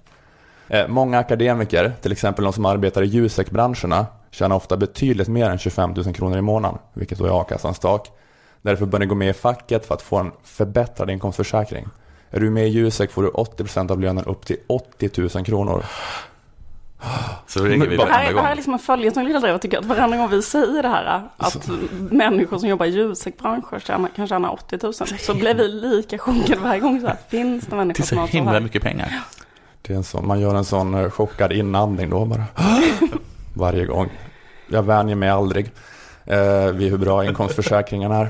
Många akademiker, till exempel de som arbetar i Jusek-branscherna, tjänar ofta betydligt mer än 25 000 kronor i månaden, vilket då är a-kassans tak. Därför bör ni gå med i facket för att få en förbättrad inkomstförsäkring. Är du med i Jusek får du 80% av lönen upp till 80 000 kronor. Så ringer vi Det här, varenda är- det här är gång. liksom en följetong Lilla Drevet tycker jag. Att varenda gång vi säger det här, att människor som jobbar i ljussekbranscher tjänar, kan tjäna 80 000. Så blir vi lika chockade varje gång. Så här, finns det människor Det är som så har så himla här? mycket pengar. Det är en sån, man gör en sån eh, chockad inandning då bara. Varje gång. Jag vänjer mig aldrig eh, vid hur bra inkomstförsäkringen är.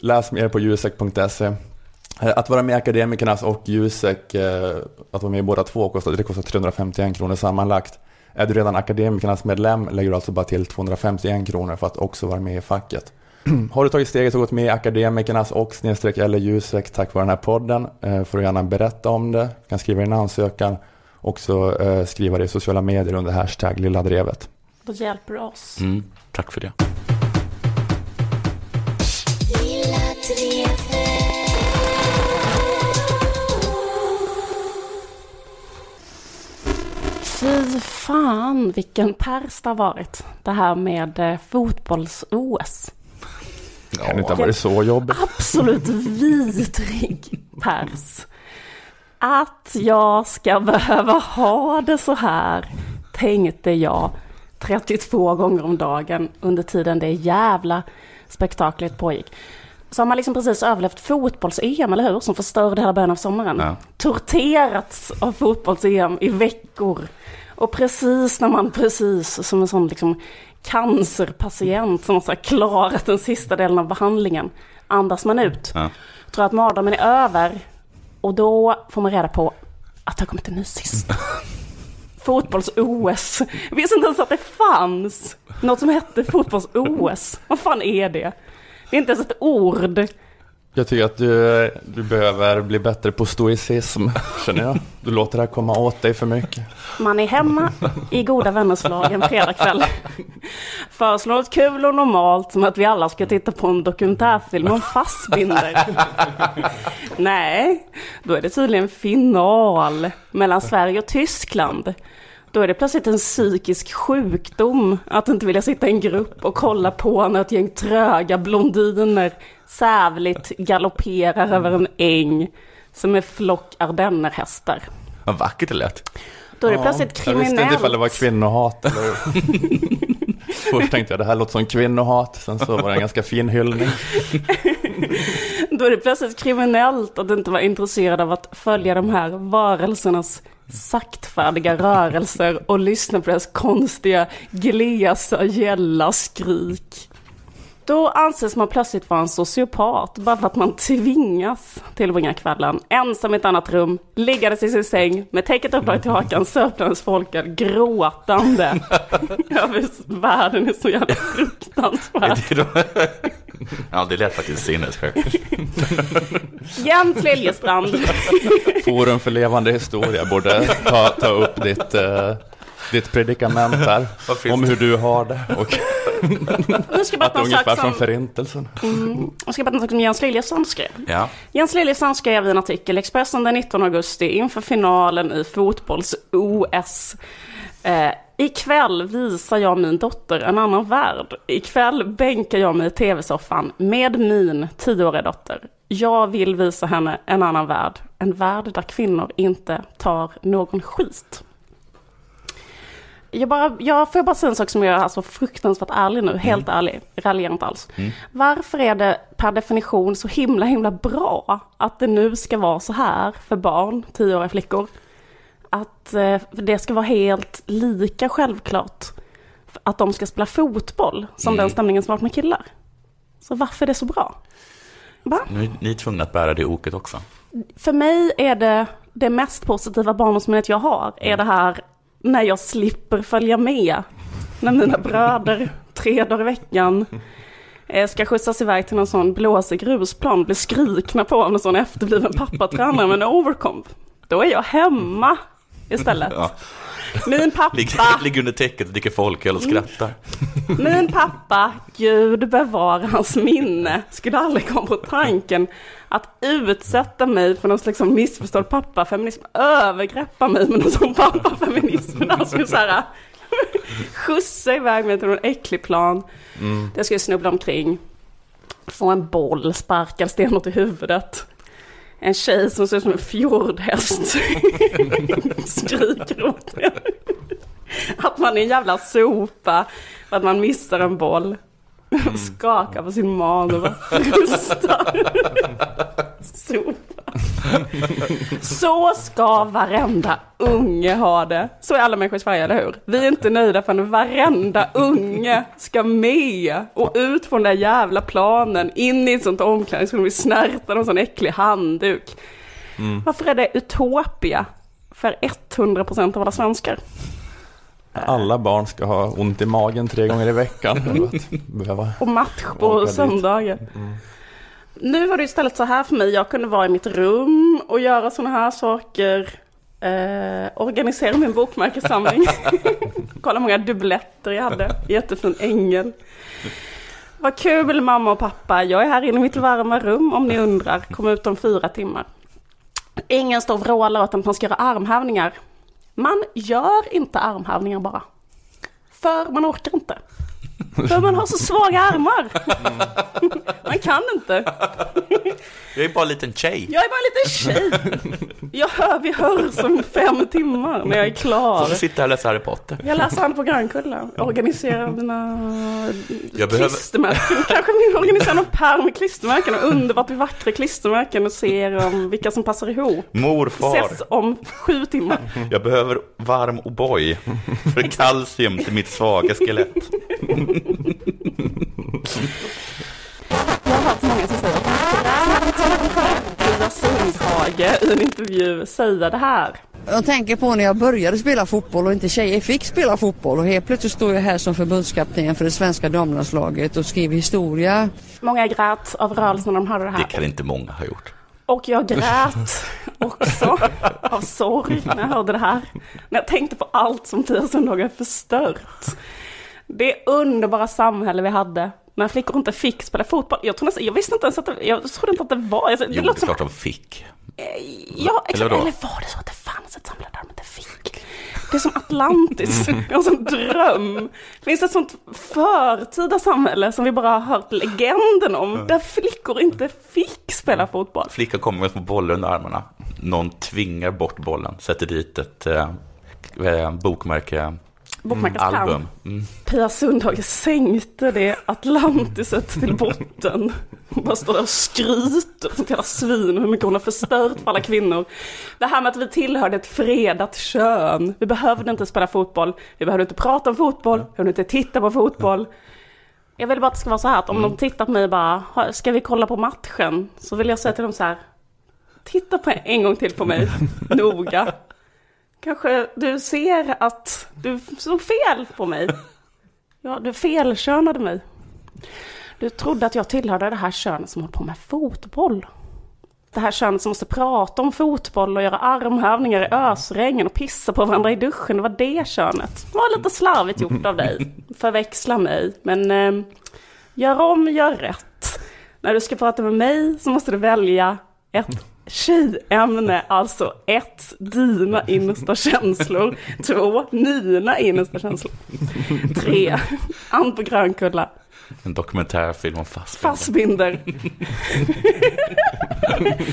Läs mer på jusek.se. Eh, Att vara med i Akademikernas och Jusek, eh, att vara med i båda två, kostar, det kostar 351 kronor sammanlagt. Är du redan Akademikernas medlem lägger du alltså bara till 251 kronor för att också vara med i facket. Har du tagit steget och gått med i Akademikernas och snedstreck eller Jusek tack vare den här podden eh, får du gärna berätta om det. Du kan skriva din ansökan och så skriva det i sociala medier under hashtag lilla drevet. Då hjälper du oss. Mm, tack för det. Fy fan vilken pers det har varit. Det här med eh, fotbolls-OS. Kan det inte ha varit så jobbigt? Absolut vidrig pers. Att jag ska behöva ha det så här, tänkte jag 32 gånger om dagen under tiden det jävla spektaklet pågick. Så har man liksom precis överlevt fotbolls-EM, eller hur? Som förstörde hela början av sommaren. Ja. Torterats av fotbolls-EM i veckor. Och precis när man precis som en sån liksom cancerpatient som har klarat den sista delen av behandlingen. Andas man ut, Ja. tror att mardrömmen är över och då får man reda på att det har kommit en ny sista. Fotbolls-OS. Visste inte ens att det fanns något som hette fotbolls-OS. Vad fan är det? Det är inte ens ett ord. Jag tycker att du, du behöver bli bättre på stoicism, känner jag. Du låter det här komma åt dig för mycket. Man är hemma i goda vänners lag en fredagkväll. Föreslår något kul och normalt som att vi alla ska titta på en dokumentärfilm om Fassbinder. Nej, då är det tydligen final mellan Sverige och Tyskland. Då är det plötsligt en psykisk sjukdom att inte vilja sitta i en grupp och kolla på när ett gäng tröga blondiner sävligt galopperar över en äng som en flock ardennerhästar. Vad vackert det lät. Då är det plötsligt Jag visste inte kriminellt. ifall det var kvinnohat eller... Först tänkte jag det här låter som kvinnohat, sen så var det en ganska fin hyllning. Då är det plötsligt kriminellt att inte vara intresserad av att följa de här varelsernas saktfärdiga rörelser och lyssna på deras konstiga, glesa, gälla skrik. Då anses man plötsligt vara en sociopat bara för att man tvingas tillbringa kvällen ensam i ett annat rum, liggandes i sin säng med täcket uppdraget till hakan, sörplandes folköl, gråtande över världen är så jävla fruktansvärd. Ja, det lät faktiskt sinnessjukt. Jens Liljestrand. Forum för levande historia borde ta, ta upp ditt, eh, ditt predikament här. Om hur du har det. Och Nu ska jag att ungefär från som... förintelsen. Mm. Jag ska berätta sak som Jens Liljestrand skrev. Ja. Jens Liljestrand skrev i en artikel i Expressen den 19 augusti inför finalen i fotbolls-OS. Eh, ikväll visar jag min dotter en annan värld. Ikväll bänkar jag mig i tv-soffan med min tioåriga dotter. Jag vill visa henne en annan värld. En värld där kvinnor inte tar någon skit. Jag, bara, jag får bara säga en sak som jag är alltså fruktansvärt ärlig nu, helt ärlig, raljerar inte alls. Mm. Varför är det per definition så himla himla bra att det nu ska vara så här för barn, tioåriga flickor? Att eh, det ska vara helt lika självklart att de ska spela fotboll som Mm. den stämningen som varit med killar. Så varför är det så bra? Va? Nu är ni tvungna att bära det oket också. För mig är det det mest positiva barndomsminnet jag har, är det här när jag slipper följa med. När mina bröder tre dagar i veckan eh, ska skjutsas iväg till någon sån blåsig grusplan, blir skrikna på av en sån efterbliven pappatränare med en overcomb. Då är jag hemma istället. Ja. Min pappa, Ligger, ligger under täcket och dricker folköl och skrattar. min pappa, Gud bevara hans minne, skulle aldrig komma på tanken att utsätta mig för någon slags missförstådd pappafeminism, övergreppa mig med någon sån pappafeminism. Alltså så här, skjutsa iväg mig till någon äcklig plan. Mm. Där jag skulle snubbla omkring, få en boll sparkad stenhårt i huvudet. En tjej som ser ut som en fjordhäst skriker åt mig. Att man är en jävla sopa för att man missar en boll. Och skakar på sin mage och bara frustar. Så ska varenda unge ha det. Så är alla människor i Sverige, eller hur? Vi är inte nöjda förrän varenda unge ska med och ut på den där jävla planen, in i ett sånt omklädningsrum, vi snärtar en sån äcklig handduk. Mm. Varför är det utopia för 100% av alla svenskar? Alla barn ska ha ont i magen tre gånger i veckan. behöva Och match på söndagar. Mm. Nu var det istället så här för mig. Jag kunde vara i mitt rum och göra sådana här saker. Eh, organisera min bokmärkessamling. Kolla hur många dubbletter jag hade. Jättefin ängel. Vad kul mamma och pappa. Jag är här inne i mitt varma rum om ni undrar. Kommer ut om fyra timmar. Ingen står och vrålar åt att man ska göra armhävningar. Man gör inte armhävningar bara. För man orkar inte. För man har så svaga armar. Man jag kan inte. Jag är bara en liten tjej. Jag är bara en liten tjej. Jag hör, vi hörs om fem timmar när jag är klar. Får sitta här och läsa Harry Potter. Jag läser han på Grönkulla. Organiserar mina Jag behöver- klistermärken. Kanske vi organiserar någon pärm med klistermärken. Och underbart vackra klistermärken och ser om vilka som passar ihop. Morfar. Ses om sju timmar. Jag behöver varm O'boy för kalcium till mitt svaga skelett. Jag har hört många som säger att Sundhage i en intervju säga det här. Jag tänker på när jag började spela fotboll och inte tjejer fick spela fotboll och helt plötsligt står jag här som förbundskapten för det svenska damlandslaget och skriver historia. Många grät av rörelsen när de hörde det här. Det kan inte många ha gjort. Och jag grät också av sorg när jag hörde det här. När jag tänkte på allt som Pia Sundhage har förstört. Det underbara samhälle vi hade. När flickor inte fick spela fotboll. Jag, nästan, jag visste inte ens att det, jag trodde inte att det var. Alltså, det Jo, det är som, klart de fick. ja, Eller exakt, eller, vadå? var det så att det fanns ett samhälle där de inte fick? Det är som Atlantis, en sån dröm. Finns det ett sånt förtida samhälle som vi bara har hört legenden om? Där flickor inte fick spela fotboll. Flickan kommer med små bollar under armarna. Någon tvingar bort bollen, sätter dit ett eh, eh, bokmärke. Bokmärkespärm. album. Mm. Pia Sundhage sänkte det Atlantiset till botten. Hon bara står där och skryter som jävla svin hur mycket hon har förstört för alla kvinnor. Det här med att vi tillhörde ett fredat kön. Vi behövde inte spela fotboll. Vi behövde inte prata om fotboll. Vi behövde inte titta på fotboll. Jag vill bara att det ska vara så här att om de tittar på mig bara, "Ha, ska vi kolla på matchen? Så vill jag säga till dem så här, titta på en gång till på mig, noga. Kanske du ser att du såg fel på mig. Ja, du felkönade mig. Du trodde att jag tillhörde det här könet som håller på med fotboll. Det här könet som måste prata om fotboll och göra armhävningar i ösregn och pissa på varandra i duschen. Det var det könet. Det var lite slarvigt gjort av dig. Förväxla mig. Men eh, gör om, gör rätt. När du ska prata med mig så måste du välja ett tjejämne, alltså ett, dina innersta känslor. Två, mina innersta känslor. Tre, Ann på Grönkulla. En dokumentärfilm om Fassbinder. Fassbinder.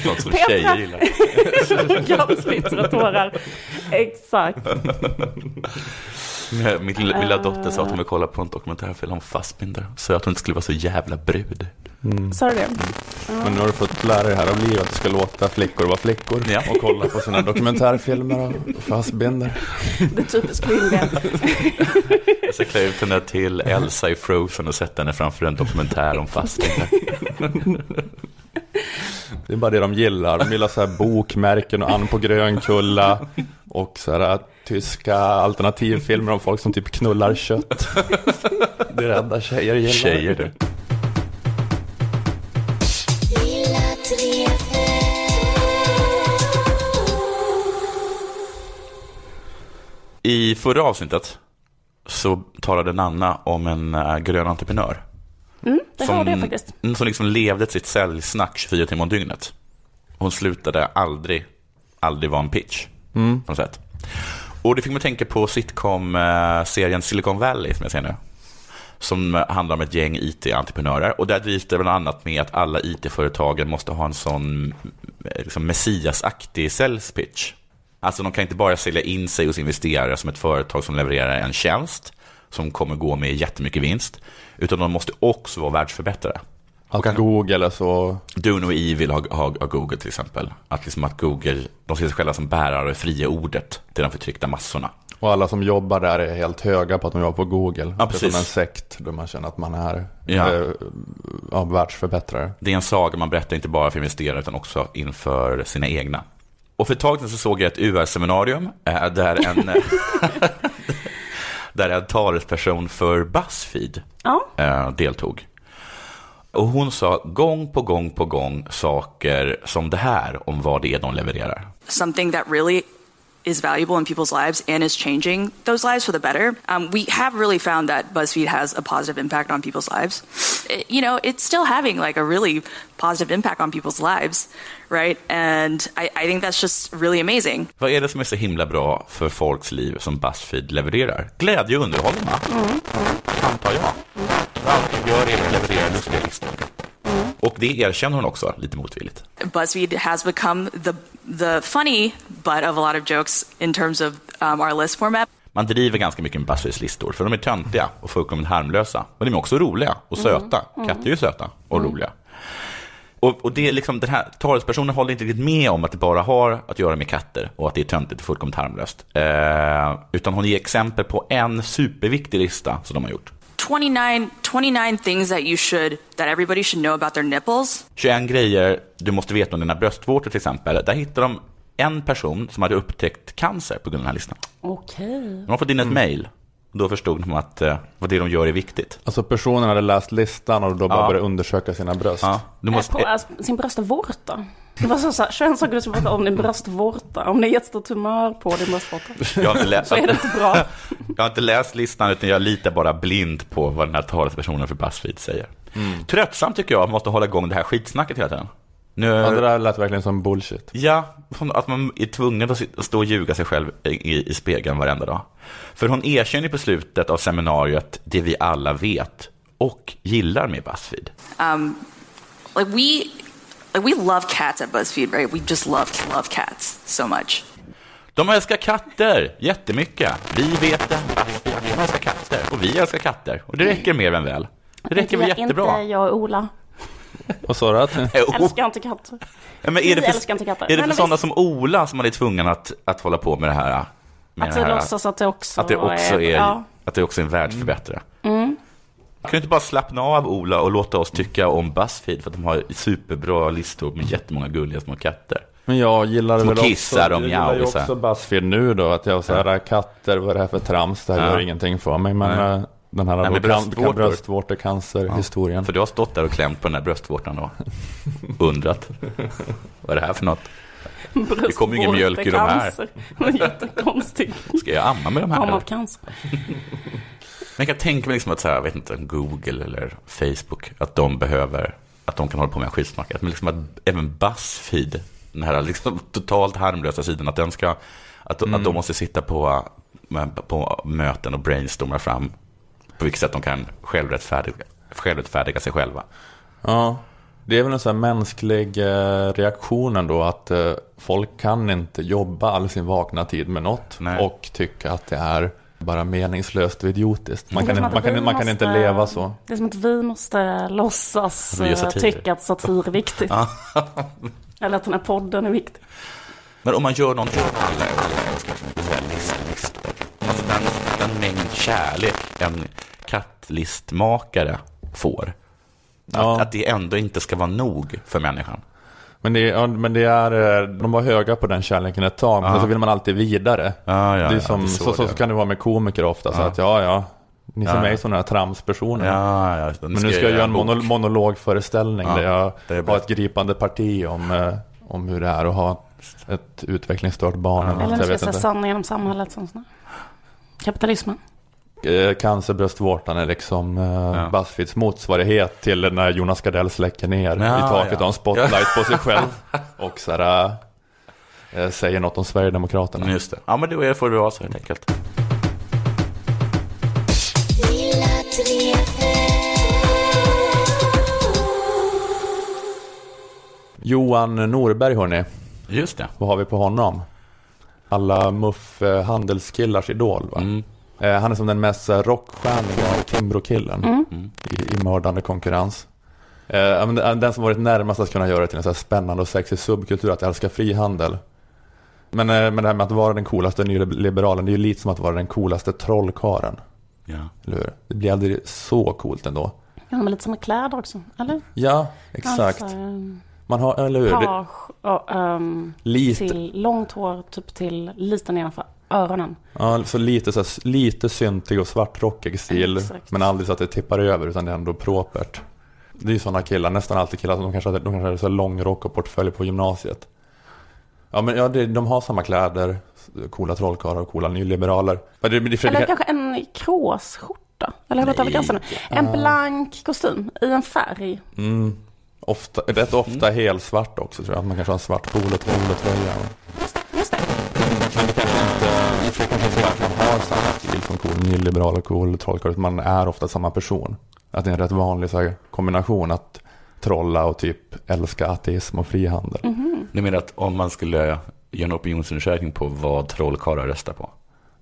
Något som tjejer gillar. Gallsplittrade tårar. Exakt. Min lilla, lilla dotter sa att hon ville kolla på en dokumentärfilm om Fassbinder. Så att hon inte skulle vara så jävla brud. Sa du det? Men nu har du fått lära dig här av livet att du ska låta flickor vara flickor. Ja. Och kolla på sina dokumentärfilmer och Fassbinder. Det typiskt kvinnliga. Jag ska klä ut henne till Elsa i Frozen och sätta henne framför en dokumentär om Fassbinder. Det är bara det de gillar. De gillar så här bokmärken och Ann på Grönkulla. Och så här tyska alternativfilmer om folk som typ knullar kött. Det är det enda tjejer gillar. Tjejer du. I förra avsnittet så talade Nanna om en äh, grön entreprenör. Mm, det hörde jag faktiskt. Som liksom levde sitt säljsnack 24 timmar om dygnet. Hon slutade aldrig, aldrig vara en pitch. Mm. På något sätt. Och det fick mig tänka på sitcom-serien Silicon Valley som jag ser nu. Som handlar om ett gäng IT-entreprenörer. Och där drivs det bland annat med att alla IT-företagen måste ha en sån liksom, messiasaktig sales pitch. Alltså de kan inte bara sälja in sig hos investerare som ett företag som levererar en tjänst som kommer gå med jättemycket vinst. Utan de måste också vara världsförbättrare. Att Google så... Duno Evil har, har, har Google till exempel. Att, liksom att Google, de ser sig själva som bärare av fria ordet till de förtryckta massorna. Och alla som jobbar där är helt höga på att de jobbar på Google. Ja, det är precis. som en sekt där man känner att man är Ja. eh, ja, världsförbättrare. Det är en saga man berättar inte bara för investerare utan också inför sina egna. Och för ett tag sedan så såg jag ett UR-seminarium eh, där en, där en talesperson för Buzzfeed Ja. eh, deltog. Och hon sa gång på gång på gång saker som det här om vad det är de levererar. something that really is valuable in people's lives and is changing those lives for the better. Um, we have really found that BuzzFeed has a positive impact on people's lives. It- you know, it's still having like a really positive impact on people's lives, right? And I, I think that's just really amazing. Vad är det som är så himla bra för folks liv som Buzzfeed levererar? Glädje och underhållning, va? Antar jag. Vad allt de gör är att leverera lustiga listor. Och det erkänner hon också lite motvilligt. BuzzFeed has become the the funny butt of a lot of jokes in terms of um, our list format. Man driver ganska mycket med BuzzFeeds listor, för de är töntiga och fullkomligt harmlösa. Men de är också roliga och söta. Mm. Katter är ju söta och roliga. Och, och det är liksom, den här talespersonen håller inte riktigt med om att det bara har att göra med katter och att det är töntigt och fullkomligt harmlöst. Eh, utan hon ger exempel på en superviktig lista som de har gjort. 29, 29 things that you should that everybody should know about their nipples. 21 grejer du måste veta om dina bröstvårtor till exempel. Där hittar de en person som hade upptäckt cancer på grund av den här listan. Okej. De har fått in ett mejl. Då förstod de att eh, vad det de gör är viktigt. Alltså personen hade läst listan och då bara Ja. började undersöka sina bröst. Ja, du måste, På alltså, sin bröstvårta. Det var så, så här, 21 saker du ska veta om din bröstvårta. Om det är jättestor tumör på din bröstvårta. jag, har inte läst, Så är det inte bra. jag har inte läst listan utan jag litar bara blind på vad den här talespersonen för Buzzfeed säger. Mm. Tröttsamt tycker jag, att man måste hålla igång det här skitsnacket hela tiden. Nu, Ja, det där lät verkligen som bullshit. Ja, att man är tvungen att stå och ljuga sig själv i, i spegeln varenda dag. För hon erkänner på slutet av seminariet det vi alla vet och gillar med Buzzfeed. Um, like we like we love cats at BuzzFeed, right? We just love love cats so much. De älskar katter jättemycket. Vi vet det, de älskar katter och vi älskar katter. Och det räcker mer än väl. Det räcker väl Inte jättebra. jag och Ola. Vad sa du? Att... Älskar inte katter. Ja, men är det för, älskar inte katter. Är det för sådana visst. som Ola som man är tvungen att, att hålla på med det här? Med Att det här, låtsas att det också att det också är, ja. att det också är en världsförbättrare. Mm. Kan du inte bara slappna av Ola och låta oss tycka om Buzzfeed för att de har superbra listor med jättemånga gulliga små katter? Men jag gillar väl kissar också, och jag också Buzzfeed nu då, att jag säger katter, vad är det här för trams, det här Ja. gör ingenting för mig. Men den här Nej, då, bröstvårtor. bröstvårtecancer-historien. För du har stått där och klämt på den här bröstvårtan och undrat. vad är det här för något? Det kommer ju ingen mjölk i de här. Jättekonstigt. Ska jag amma med de här? Av eller? cancer. Men jag kan tänka mig liksom att så här, vet inte, Google eller Facebook, att de behöver, att de kan hålla på med en skitsnack. Men liksom att även Buzzfeed, den här liksom totalt harmlösa sidan, att den ska, att, Mm. att de måste sitta på, på möten och brainstorma fram på vilket sätt de kan självrättfärdiga, självrättfärdiga sig själva. Ja, det är väl en sån här mänsklig eh, reaktion ändå att eh, folk kan inte jobba all sin vakna tid med något och tycka att det är bara meningslöst och idiotiskt. Man kan, man, kan, man kan inte leva så. Det är som att vi måste låtsas eh, tycka att satir är viktigt. Eller att den här podden är viktig. Men om man gör någonting, den, den mängd kärlek en kattlistmakare får. Att, att det ändå inte ska vara nog för människan. Men det, är- ja, men det är, eh, de var höga på den kärleken ett tag, men Ja. så vill man alltid vidare. Ja, ja, det är ja, som, det är så, kan det vara med komiker ofta, så Ja. att ja, ja, ni ser Ja. mig som den här tramspersonen. Ja, ja, men nu ska jag göra en mono, monologföreställning Ja, där jag har ett gripande parti om, eh, om hur det är att ha ett utvecklingsstört barn. eller något, Eller jag ska jag vet säga inte. sanningen om samhället. Som sån här. Kapitalismen. Eh, Cancerbröstvårtan är liksom eh, Buzzfeeds motsvarighet till när Jonas Gardell släcker ner Ja, i taket ja. och en spotlight på sig själv. Och så här, eh, säger något om Sverigedemokraterna. Just det. Ja, men då är- får det vara så helt enkelt. Johan Norberg hörni. Just det. Vad har vi på honom? Alla muff handelskillars idol va? Mm. Eh, han är som den mest eh, rockstjärniga Timbro-killen Mm. i, i mördande konkurrens. Eh, den som varit närmast att kunna göra det till en så här spännande och sexig subkultur, att älska frihandel. Men, men det här med att vara den coolaste nyliberalen, det är ju lite som att vara den coolaste trollkaren. Ja. Eller hur? Det blir aldrig så coolt ändå. Ja, men lite som med kläder också. Eller? Ja, exakt. Alltså, ehm, Man har, eller hur? Det, page och ehm, Lite. till långt hår, typ till lite nedanför öronen. ja, så lite, så här, lite syntig och svartrockig stil. Exakt. Men aldrig så att det tippar över, utan det är ändå propert. Det är ju sådana killar, nästan alltid killar, som de kanske de kanske hade så här lång rock och portfölj på gymnasiet. Ja, men ja, det, de har samma kläder, coola trollkarlar och coola nyliberaler. Men det, det, det, Eller kanske en kråsskjorta. Eller gått över gränsen nu? En Ah. blank kostym i en färg. Mm, ofta, rätt ofta helsvart också tror jag. Man kanske har en svart polo- polotröja. Just det. Men det kanske inte, man har samma stil som cool nyliberal och cool trollkarl. Man är ofta samma person. Att det är en rätt vanlig så här, kombination. Att trolla och typ älska ateism och frihandel. Mhm. Ni menar att om man skulle göra en opinionsundersökning på vad trollkarlar röstar på?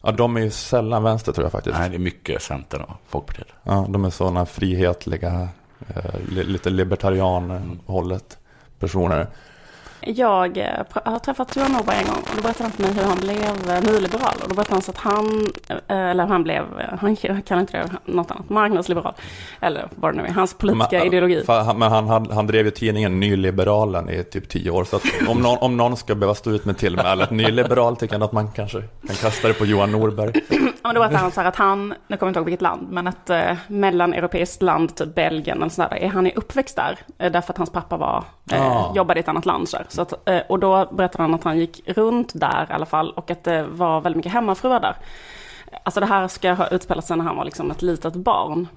Ja, de är ju sällan vänster tror jag faktiskt. Nej, det är mycket Centern och Folkpartiet. Ja, de är sådana frihetliga, li- Eh, lite libertarian-hållet personer. Jag eh, pr- har träffat Johan Norberg en gång och då berättade han för mig hur han blev eh, nyliberal. Och då berättade han så att han, eh, eller han blev, han kan inte det något annat, marknadsliberal. Eller vad det nu är, hans politiska Men, ideologi. Men han, han, han drev ju tidningen Nyliberalen i typ tio år. Så om, någon, om någon ska behöva stå ut med tillmälet nyliberal tycker jag att man kanske kan kasta det på Johan Norberg. Ja, men då berättade han så här att han, nu kommer jag inte ihåg vilket land, men ett eh, mellaneuropeiskt land, typ Belgien eller sådär, är han är uppväxt där. Därför att hans pappa var, eh, Ah. jobbade i ett annat land. Så, här. Så att, eh, och då berättade han att han gick runt där i alla fall och att det var väldigt mycket hemmafruar där. Alltså det här ska ha utspelat sig när han var liksom ett litet barn.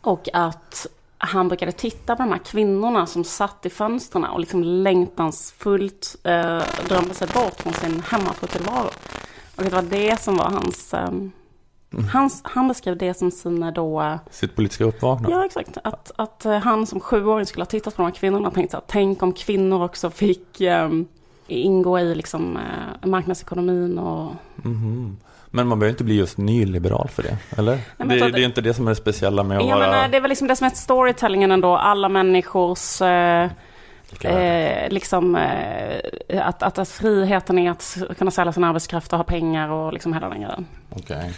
Och att han brukade titta på de här kvinnorna som satt i fönstren och liksom längtansfullt eh, drömde sig bort från sin hemmafrutillvaro. Och det var det som var hans... ehm, hans han beskrev det som sina då... Sitt politiska uppvaknande. Ja, exakt. Att, att eh, han som sjuåring skulle ha tittat på de här kvinnorna och tänkt så här, tänk om kvinnor också fick ehm, ingå i liksom eh, marknadsekonomin och... Mhm. Men man behöver inte bli just nyliberal för det, eller? men det, att- det är inte det som är det speciella med att Ja, vara... men eh, det är väl liksom det som är storytellingen ändå, alla människors... Eh, eh, liksom eh, att, att, att friheten är att kunna sälja sin arbetskraft och ha pengar och liksom hela den grejen. Okej.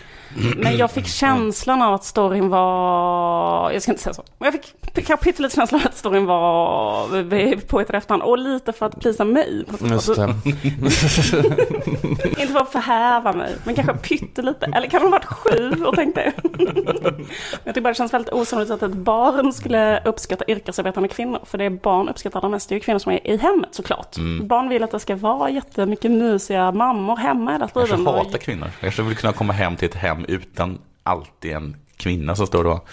Men jag fick känslan av att storyn var, jag ska inte säga så, men jag fick kanske pyttelite känslan av att storyn var på ett efterhand och lite för att plisa mig. Just det. Inte för att förhäva mig, men kanske pyttelite. Eller kan hon ha varit sju och tänkte. jag tycker bara det känns väldigt osannolikt att ett barn skulle uppskatta yrkesarbetande kvinnor. För det barn uppskattar allra mest det är ju kvinnor som är i hemmet såklart. Mm. Barn vill att det ska vara jättemycket mysiga mammor hemma hela Kanske tiden. hatar kvinnor. Kanske vill kunna komma hem till ett hem utan alltid en kvinna som står och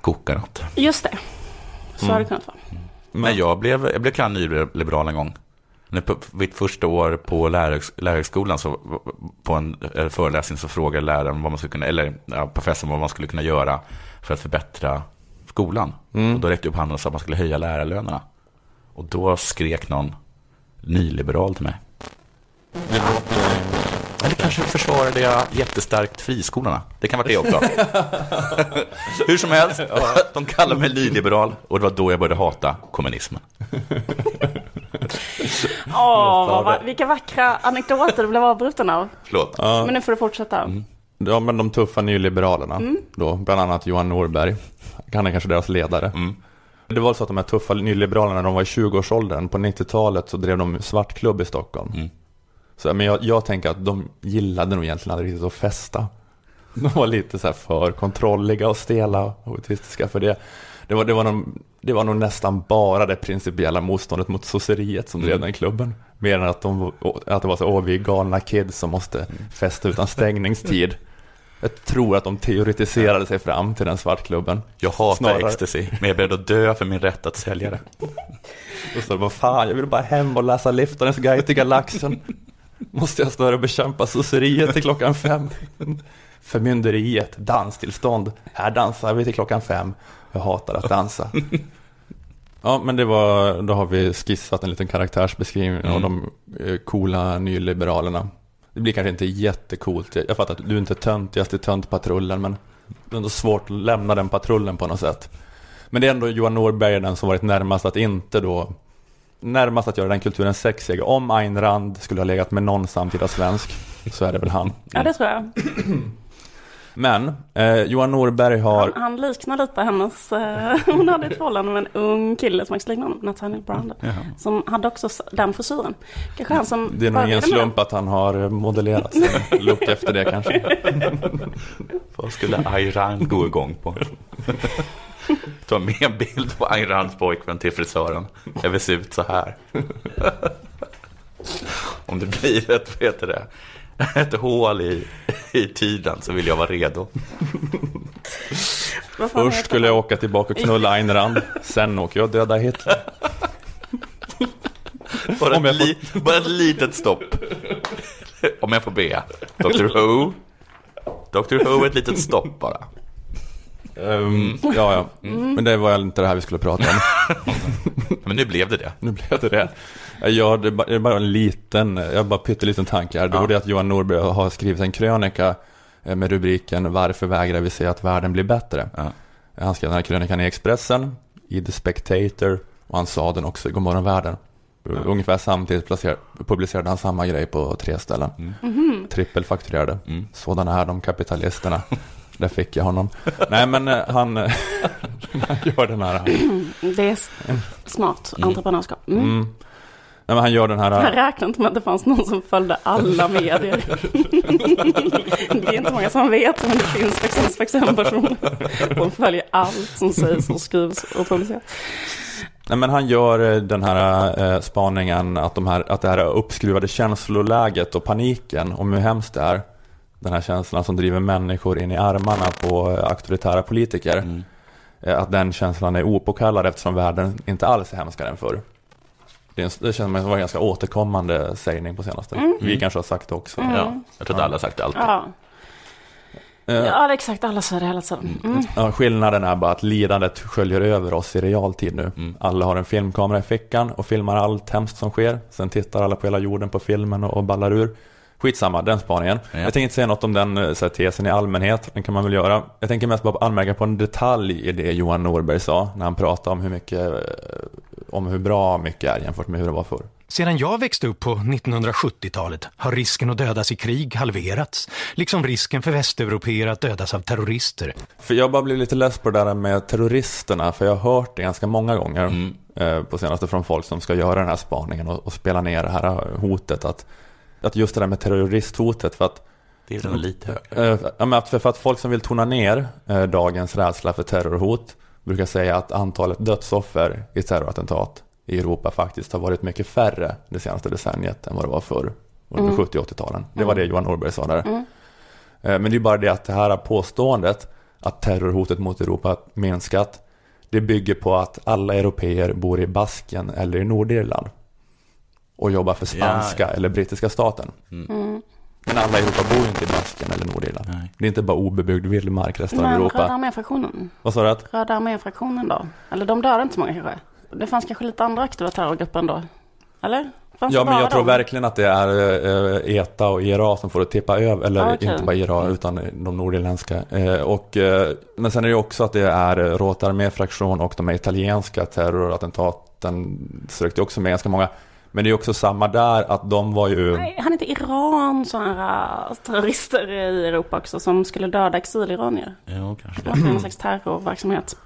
kokar något. Just det, så Mm. har det kunnat vara. Men jag blev, jag blev kallad nyliberal en gång. När på mitt första år på lärarhögs- lärarhögskolan, så, på en föreläsning så frågade läraren, vad man skulle kunna, eller ja, professorn vad man skulle kunna göra för att förbättra skolan. Mm. Och då räckte jag upp handen och sa att man skulle höja lärarlönerna. Och då skrek någon nyliberal till mig. Eller kanske försvarade jag jättestarkt friskolorna. Det kan vara det också. Hur som helst, de kallade mig nyliberal och det var då jag började hata kommunismen. Åh, vad, va- vilka vackra anekdoter du blev avbruten av. Förlåt. Ja. Men nu får du fortsätta. Ja, men de tuffa nyliberalerna, Mm. då, bland annat Johan Norberg, han är kanske deras ledare. Det var så att de här tuffa nyliberalerna, de var i 20-årsåldern, på 90-talet så drev de svartklubb i Stockholm. Så, men jag, jag tänker att de gillade nog egentligen aldrig riktigt att festa. De var lite så här för kontrolliga och stela och autistiska för det. Det var, det, var nog, det var nog nästan bara det principiella motståndet mot sosseriet som drev Mm. den klubben. Mer än att, de, att det var så, åh vi är galna kids som måste festa utan stängningstid. Jag tror att de teoretiserade sig fram till den svartklubben. Jag hatar Snarare. ecstasy, men jag är beredd att dö för min rätt att sälja det. Och så, vad fan, jag vill bara hem och läsa Liftarens guide till galaxen. Måste jag stå här och bekämpa sosseriet till klockan fem? Förmynderiet, danstillstånd. Här dansar vi till klockan fem. Jag hatar att dansa. Ja, men det var, då har vi skissat en liten karaktärsbeskrivning av de eh, coola nyliberalerna. Det blir kanske inte jättecoolt. Jag fattar att du är inte töntigast i töntpatrullen, men det är ändå svårt att lämna den patrullen på något sätt. Men det är ändå Johan Norberg den som varit närmast att inte då Närmast att göra den kulturen sexig. Om Ayn Rand skulle ha legat med någon samtida svensk så är det väl han. Ja, det tror jag. Men eh, Johan Norberg har Han liknar lite hennes, eh, hon hade ett förhållande med en ung kille som faktiskt liknar honom, Nathaniel Brandon. Jaha. Som hade också den frisyren. Kanske han som Det är nog ingen slump att han har modellerat sin look efter det kanske. Vad skulle Ayn Rand gå igång på? Ta med en bild på Ayn Rands pojkvän till frisören. Jag vill se ut så här. Om det blir ett, vad heter det, ett hål i, i tiden så vill jag vara redo. Först skulle jag åka tillbaka och knulla Ayn Rand. Sen åker jag och döda Hitler. Bara, Om ett, li, bara ett litet stopp. Om jag får be. Dr Who. Dr Who, ett litet stopp bara. Ehm, ja, ja. Mm. Men det var inte det här vi skulle prata om. Men nu blev det det. Nu blev det det. Ja, det är bara, en liten, jag har bara pytteliten tanke här. Det var det att Johan Norberg har skrivit en krönika eh, med rubriken Varför vägrar vi se att världen blir bättre? Han skrev den här krönikan i Expressen, i The Spectator och han sa den också i Godmorgon världen. Ungefär samtidigt publicerade han samma grej på tre ställen. Mhm. Trippelfakturerade. Sådana är de kapitalisterna. Där fick jag honom. Nej men eh, han, eh, han gör den här. Det är s- smart Mm. entreprenörskap. Mm. Mm. Nej, men han gör den här. Han räknar inte med att det fanns någon som följde alla medier. det är inte många som vet, men det finns faktiskt, faktiskt en person som följer allt som sägs och skrivs och publiceras. Nej, men han gör eh, den här eh, spaningen att, de här, att det här uppskruvade känsloläget och paniken om hur hemskt det är. Den här känslan som driver människor in i armarna på auktoritära politiker. Eh, att den känslan är opåkallad eftersom världen inte alls är hemskare än förr. Det, känns som att det var en ganska återkommande sägning på senaste. Mm. Vi kanske har sagt det också. Mm. Ja, jag tror att alla har sagt det alltid. Ja, Eh, ja det är exakt. Alla säger det hela tiden. Mm. Ja, skillnaden är bara att lidandet sköljer över oss i realtid nu. Alla har en filmkamera i fickan och filmar allt hemskt som sker. Sen tittar alla på hela jorden på filmen och, och ballar ur. Skitsamma, den spaningen. Jag tänker inte säga något om den eh, så här, tesen i allmänhet. Den kan man väl göra. Jag tänker mest bara anmärka på en detalj i det Johan Norberg sa. När han pratade om hur mycket, eh, om hur bra mycket är jämfört med hur det var förr. Sedan jag växte upp på 1970-talet har risken att dödas i krig halverats, liksom risken för västeuropeer att dödas av terrorister. För jag bara blir lite less på det där med terroristerna, för jag har hört det ganska många gånger eh, på senaste från folk som ska göra den här spaningen och, och spela ner det här eh, hotet. Att, att just det där med terroristhotet, för att Det är väl nog lite högre. Att för, för att folk som vill tona ner eh, dagens rädsla för terrorhot brukar säga att antalet dödsoffer i terrorattentat i Europa faktiskt har varit mycket färre det senaste decenniet än vad det var förr under Mm. 70 och 80-talen. Det var Mm. det Johan Norberg sa där. Mm. Eh, Men det är bara det att det här påståendet att terrorhotet mot Europa har minskat det bygger på att alla europeer bor i Basken eller i Nordirland och jobbar för spanska Ja, eller brittiska staten. Mm. Men alla i Europa bor ju inte i Basken eller Nordirland. Det är inte bara obebyggd vildmark resten av Men Röda Europa. armén-fraktionen? Vad sa du? Att? Röda armén-fraktionen då? Eller de dödade inte så många kanske? Det fanns kanske lite andra aktiva terrorgrupper ändå? Eller? Fanns Ja, det men jag tror dem? verkligen att det är eh, ETA och IRA som får det tippa över, eller Ah, okej. inte bara IRA utan de nordirländska. Eh, och, eh, men sen är det ju också att det är eh, Rota armé-fraktion och de här italienska terrorattentaten sökte också med ganska många. Men det är också samma där att de var ju... Nej, han inte Iran sådana terrorister i Europa också som skulle döda exiliranier? Jo, kanske Det var en slags terrorverksamhet.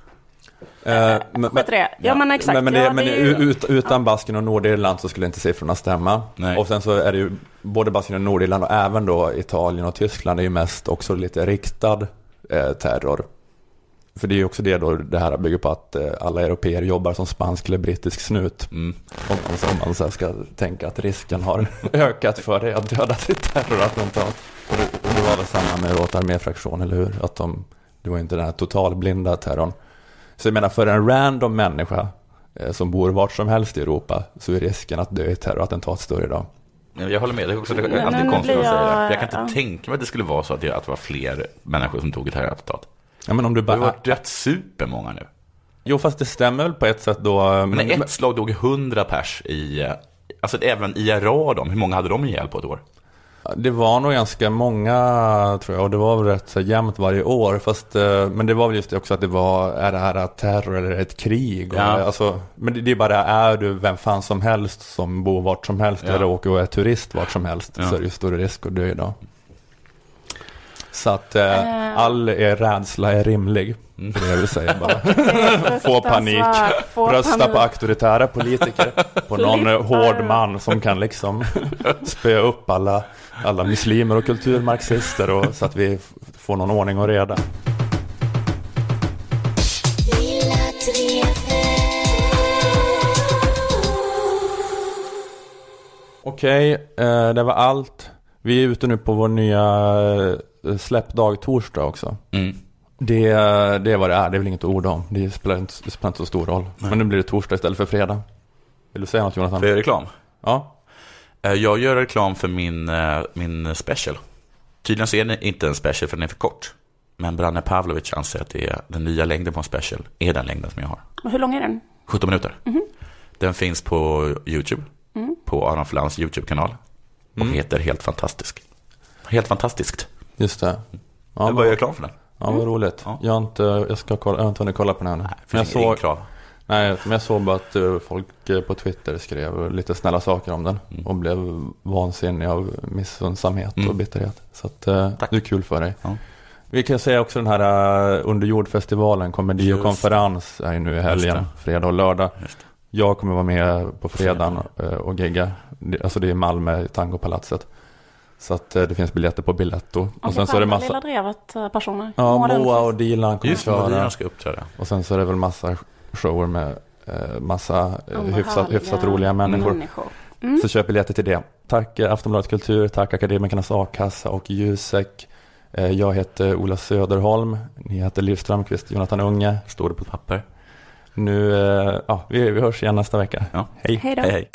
Eh, men, det. Ja, men exakt. Men, men, det, Ja, men det är ju- ut, utan Basken och Nordirland så skulle inte siffrorna stämma. Och sen så är det ju både Basken och Nordirland och även då Italien och Tyskland är ju mest också lite riktad eh, terror. För det är ju också det då det här bygger på att eh, alla europeer jobbar som spansk eller brittisk snut. Mm. Om man, så- om man så ska tänka att risken har ökat för dig att dödas i terrorattentat. Och det, och det var väl samma med Rota armé-fraktion, eller hur? Att de, det var inte den här totalblinda terrorn. Så jag menar, för en random människa eh, som bor vart som helst i Europa så är risken att dö i ett terrorattentat större idag. Ja, Jag håller med, det är också det är alltid konstigt att säga. jag- Jag kan inte ja. tänka mig att det skulle vara så att det, att det var fler människor som tog ett terrorattentat. Ja, men om du bara... Det har varit rätt supermånga nu. Jo, fast det stämmer väl på ett sätt då. eh, Men ett slag dog 100 pers i, eh, alltså även IRA de, hur många hade de ihjäl på ett år? Det var nog ganska många tror jag och det var väl rätt så jämnt varje år. Fast, eh, men det var väl just det också att det var, är det här terror eller ett krig? Och, Ja. alltså, men det, det är bara, är du vem fan som helst som bor vart som helst Ja. eller åker och är turist vart som helst Ja. så är det ju större risk att dö idag. Så att eh, Eh. all er rädsla är rimlig. Mm. Det jag vill säga bara. är Få panik. Få Rösta panik. på auktoritära politiker. På någon eh, hård man som kan liksom spöa upp alla, alla muslimer och kulturmarxister och, så att vi får någon ordning och reda. Okej, eh, det var allt. Vi är ute nu på vår nya eh, släppdag torsdag också. Mm. Det, det är vad det är, det är väl inget ord om. Det spelar inte, det spelar inte så stor roll. Men nu blir det torsdag istället för fredag. Vill du säga något Jonathan? För reklam? Ja. Eh, Jag gör reklam för min, eh, min special. Tydligen så är den inte en special för den är för kort. Men Branne Pavlovic anser att det är den nya längden på en special är den längden som jag har. Och hur lång är den? 17 minuter. Mhm. Den finns på YouTube, Mm. på Aron Flams YouTube-kanal och heter Helt fantastisk. Helt fantastiskt. Just det. Ja, vad är reklam för den? Ja, vad roligt. Jag, har inte, jag, ska kolla, jag har inte hunnit kolla på den ännu. Nej, för det är ingen krav. Nej, men jag såg bara att eh, folk eh, på Twitter skrev lite snälla saker om den. Och blev vansinniga av missunnsamhet Mm. och bitterhet. Så att, eh, det är kul för dig. Vi kan säga också den här Underjordfestivalen, komedi och konferens är ju nu i helgen, fredag och lördag. Jag kommer vara med på fredagen och gigga. Det- Alltså det är Malmö, i Tangopalatset. Så att eh, det finns biljetter på Biletto. Och sen så är det massa... Lilla Drevet eh, personer. Ja, Moa och Dilan kommer Just det, Moa och köra. Ska uppträda. Och sen så är det väl massa shower med eh, massa eh, hyfsat, hyfsat roliga människor. människor. Mm. Så köp biljetter till det. Tack Aftonbladet Kultur, tack Akademikernas A-kassa och Jusek. Eh, Jag heter Ola Söderholm, ni heter Liv Strömqvist, Jonathan Unge. Står det på papper. Nu, ja, vi, vi hörs igen nästa vecka. Ja. Hej. Hej då. hej.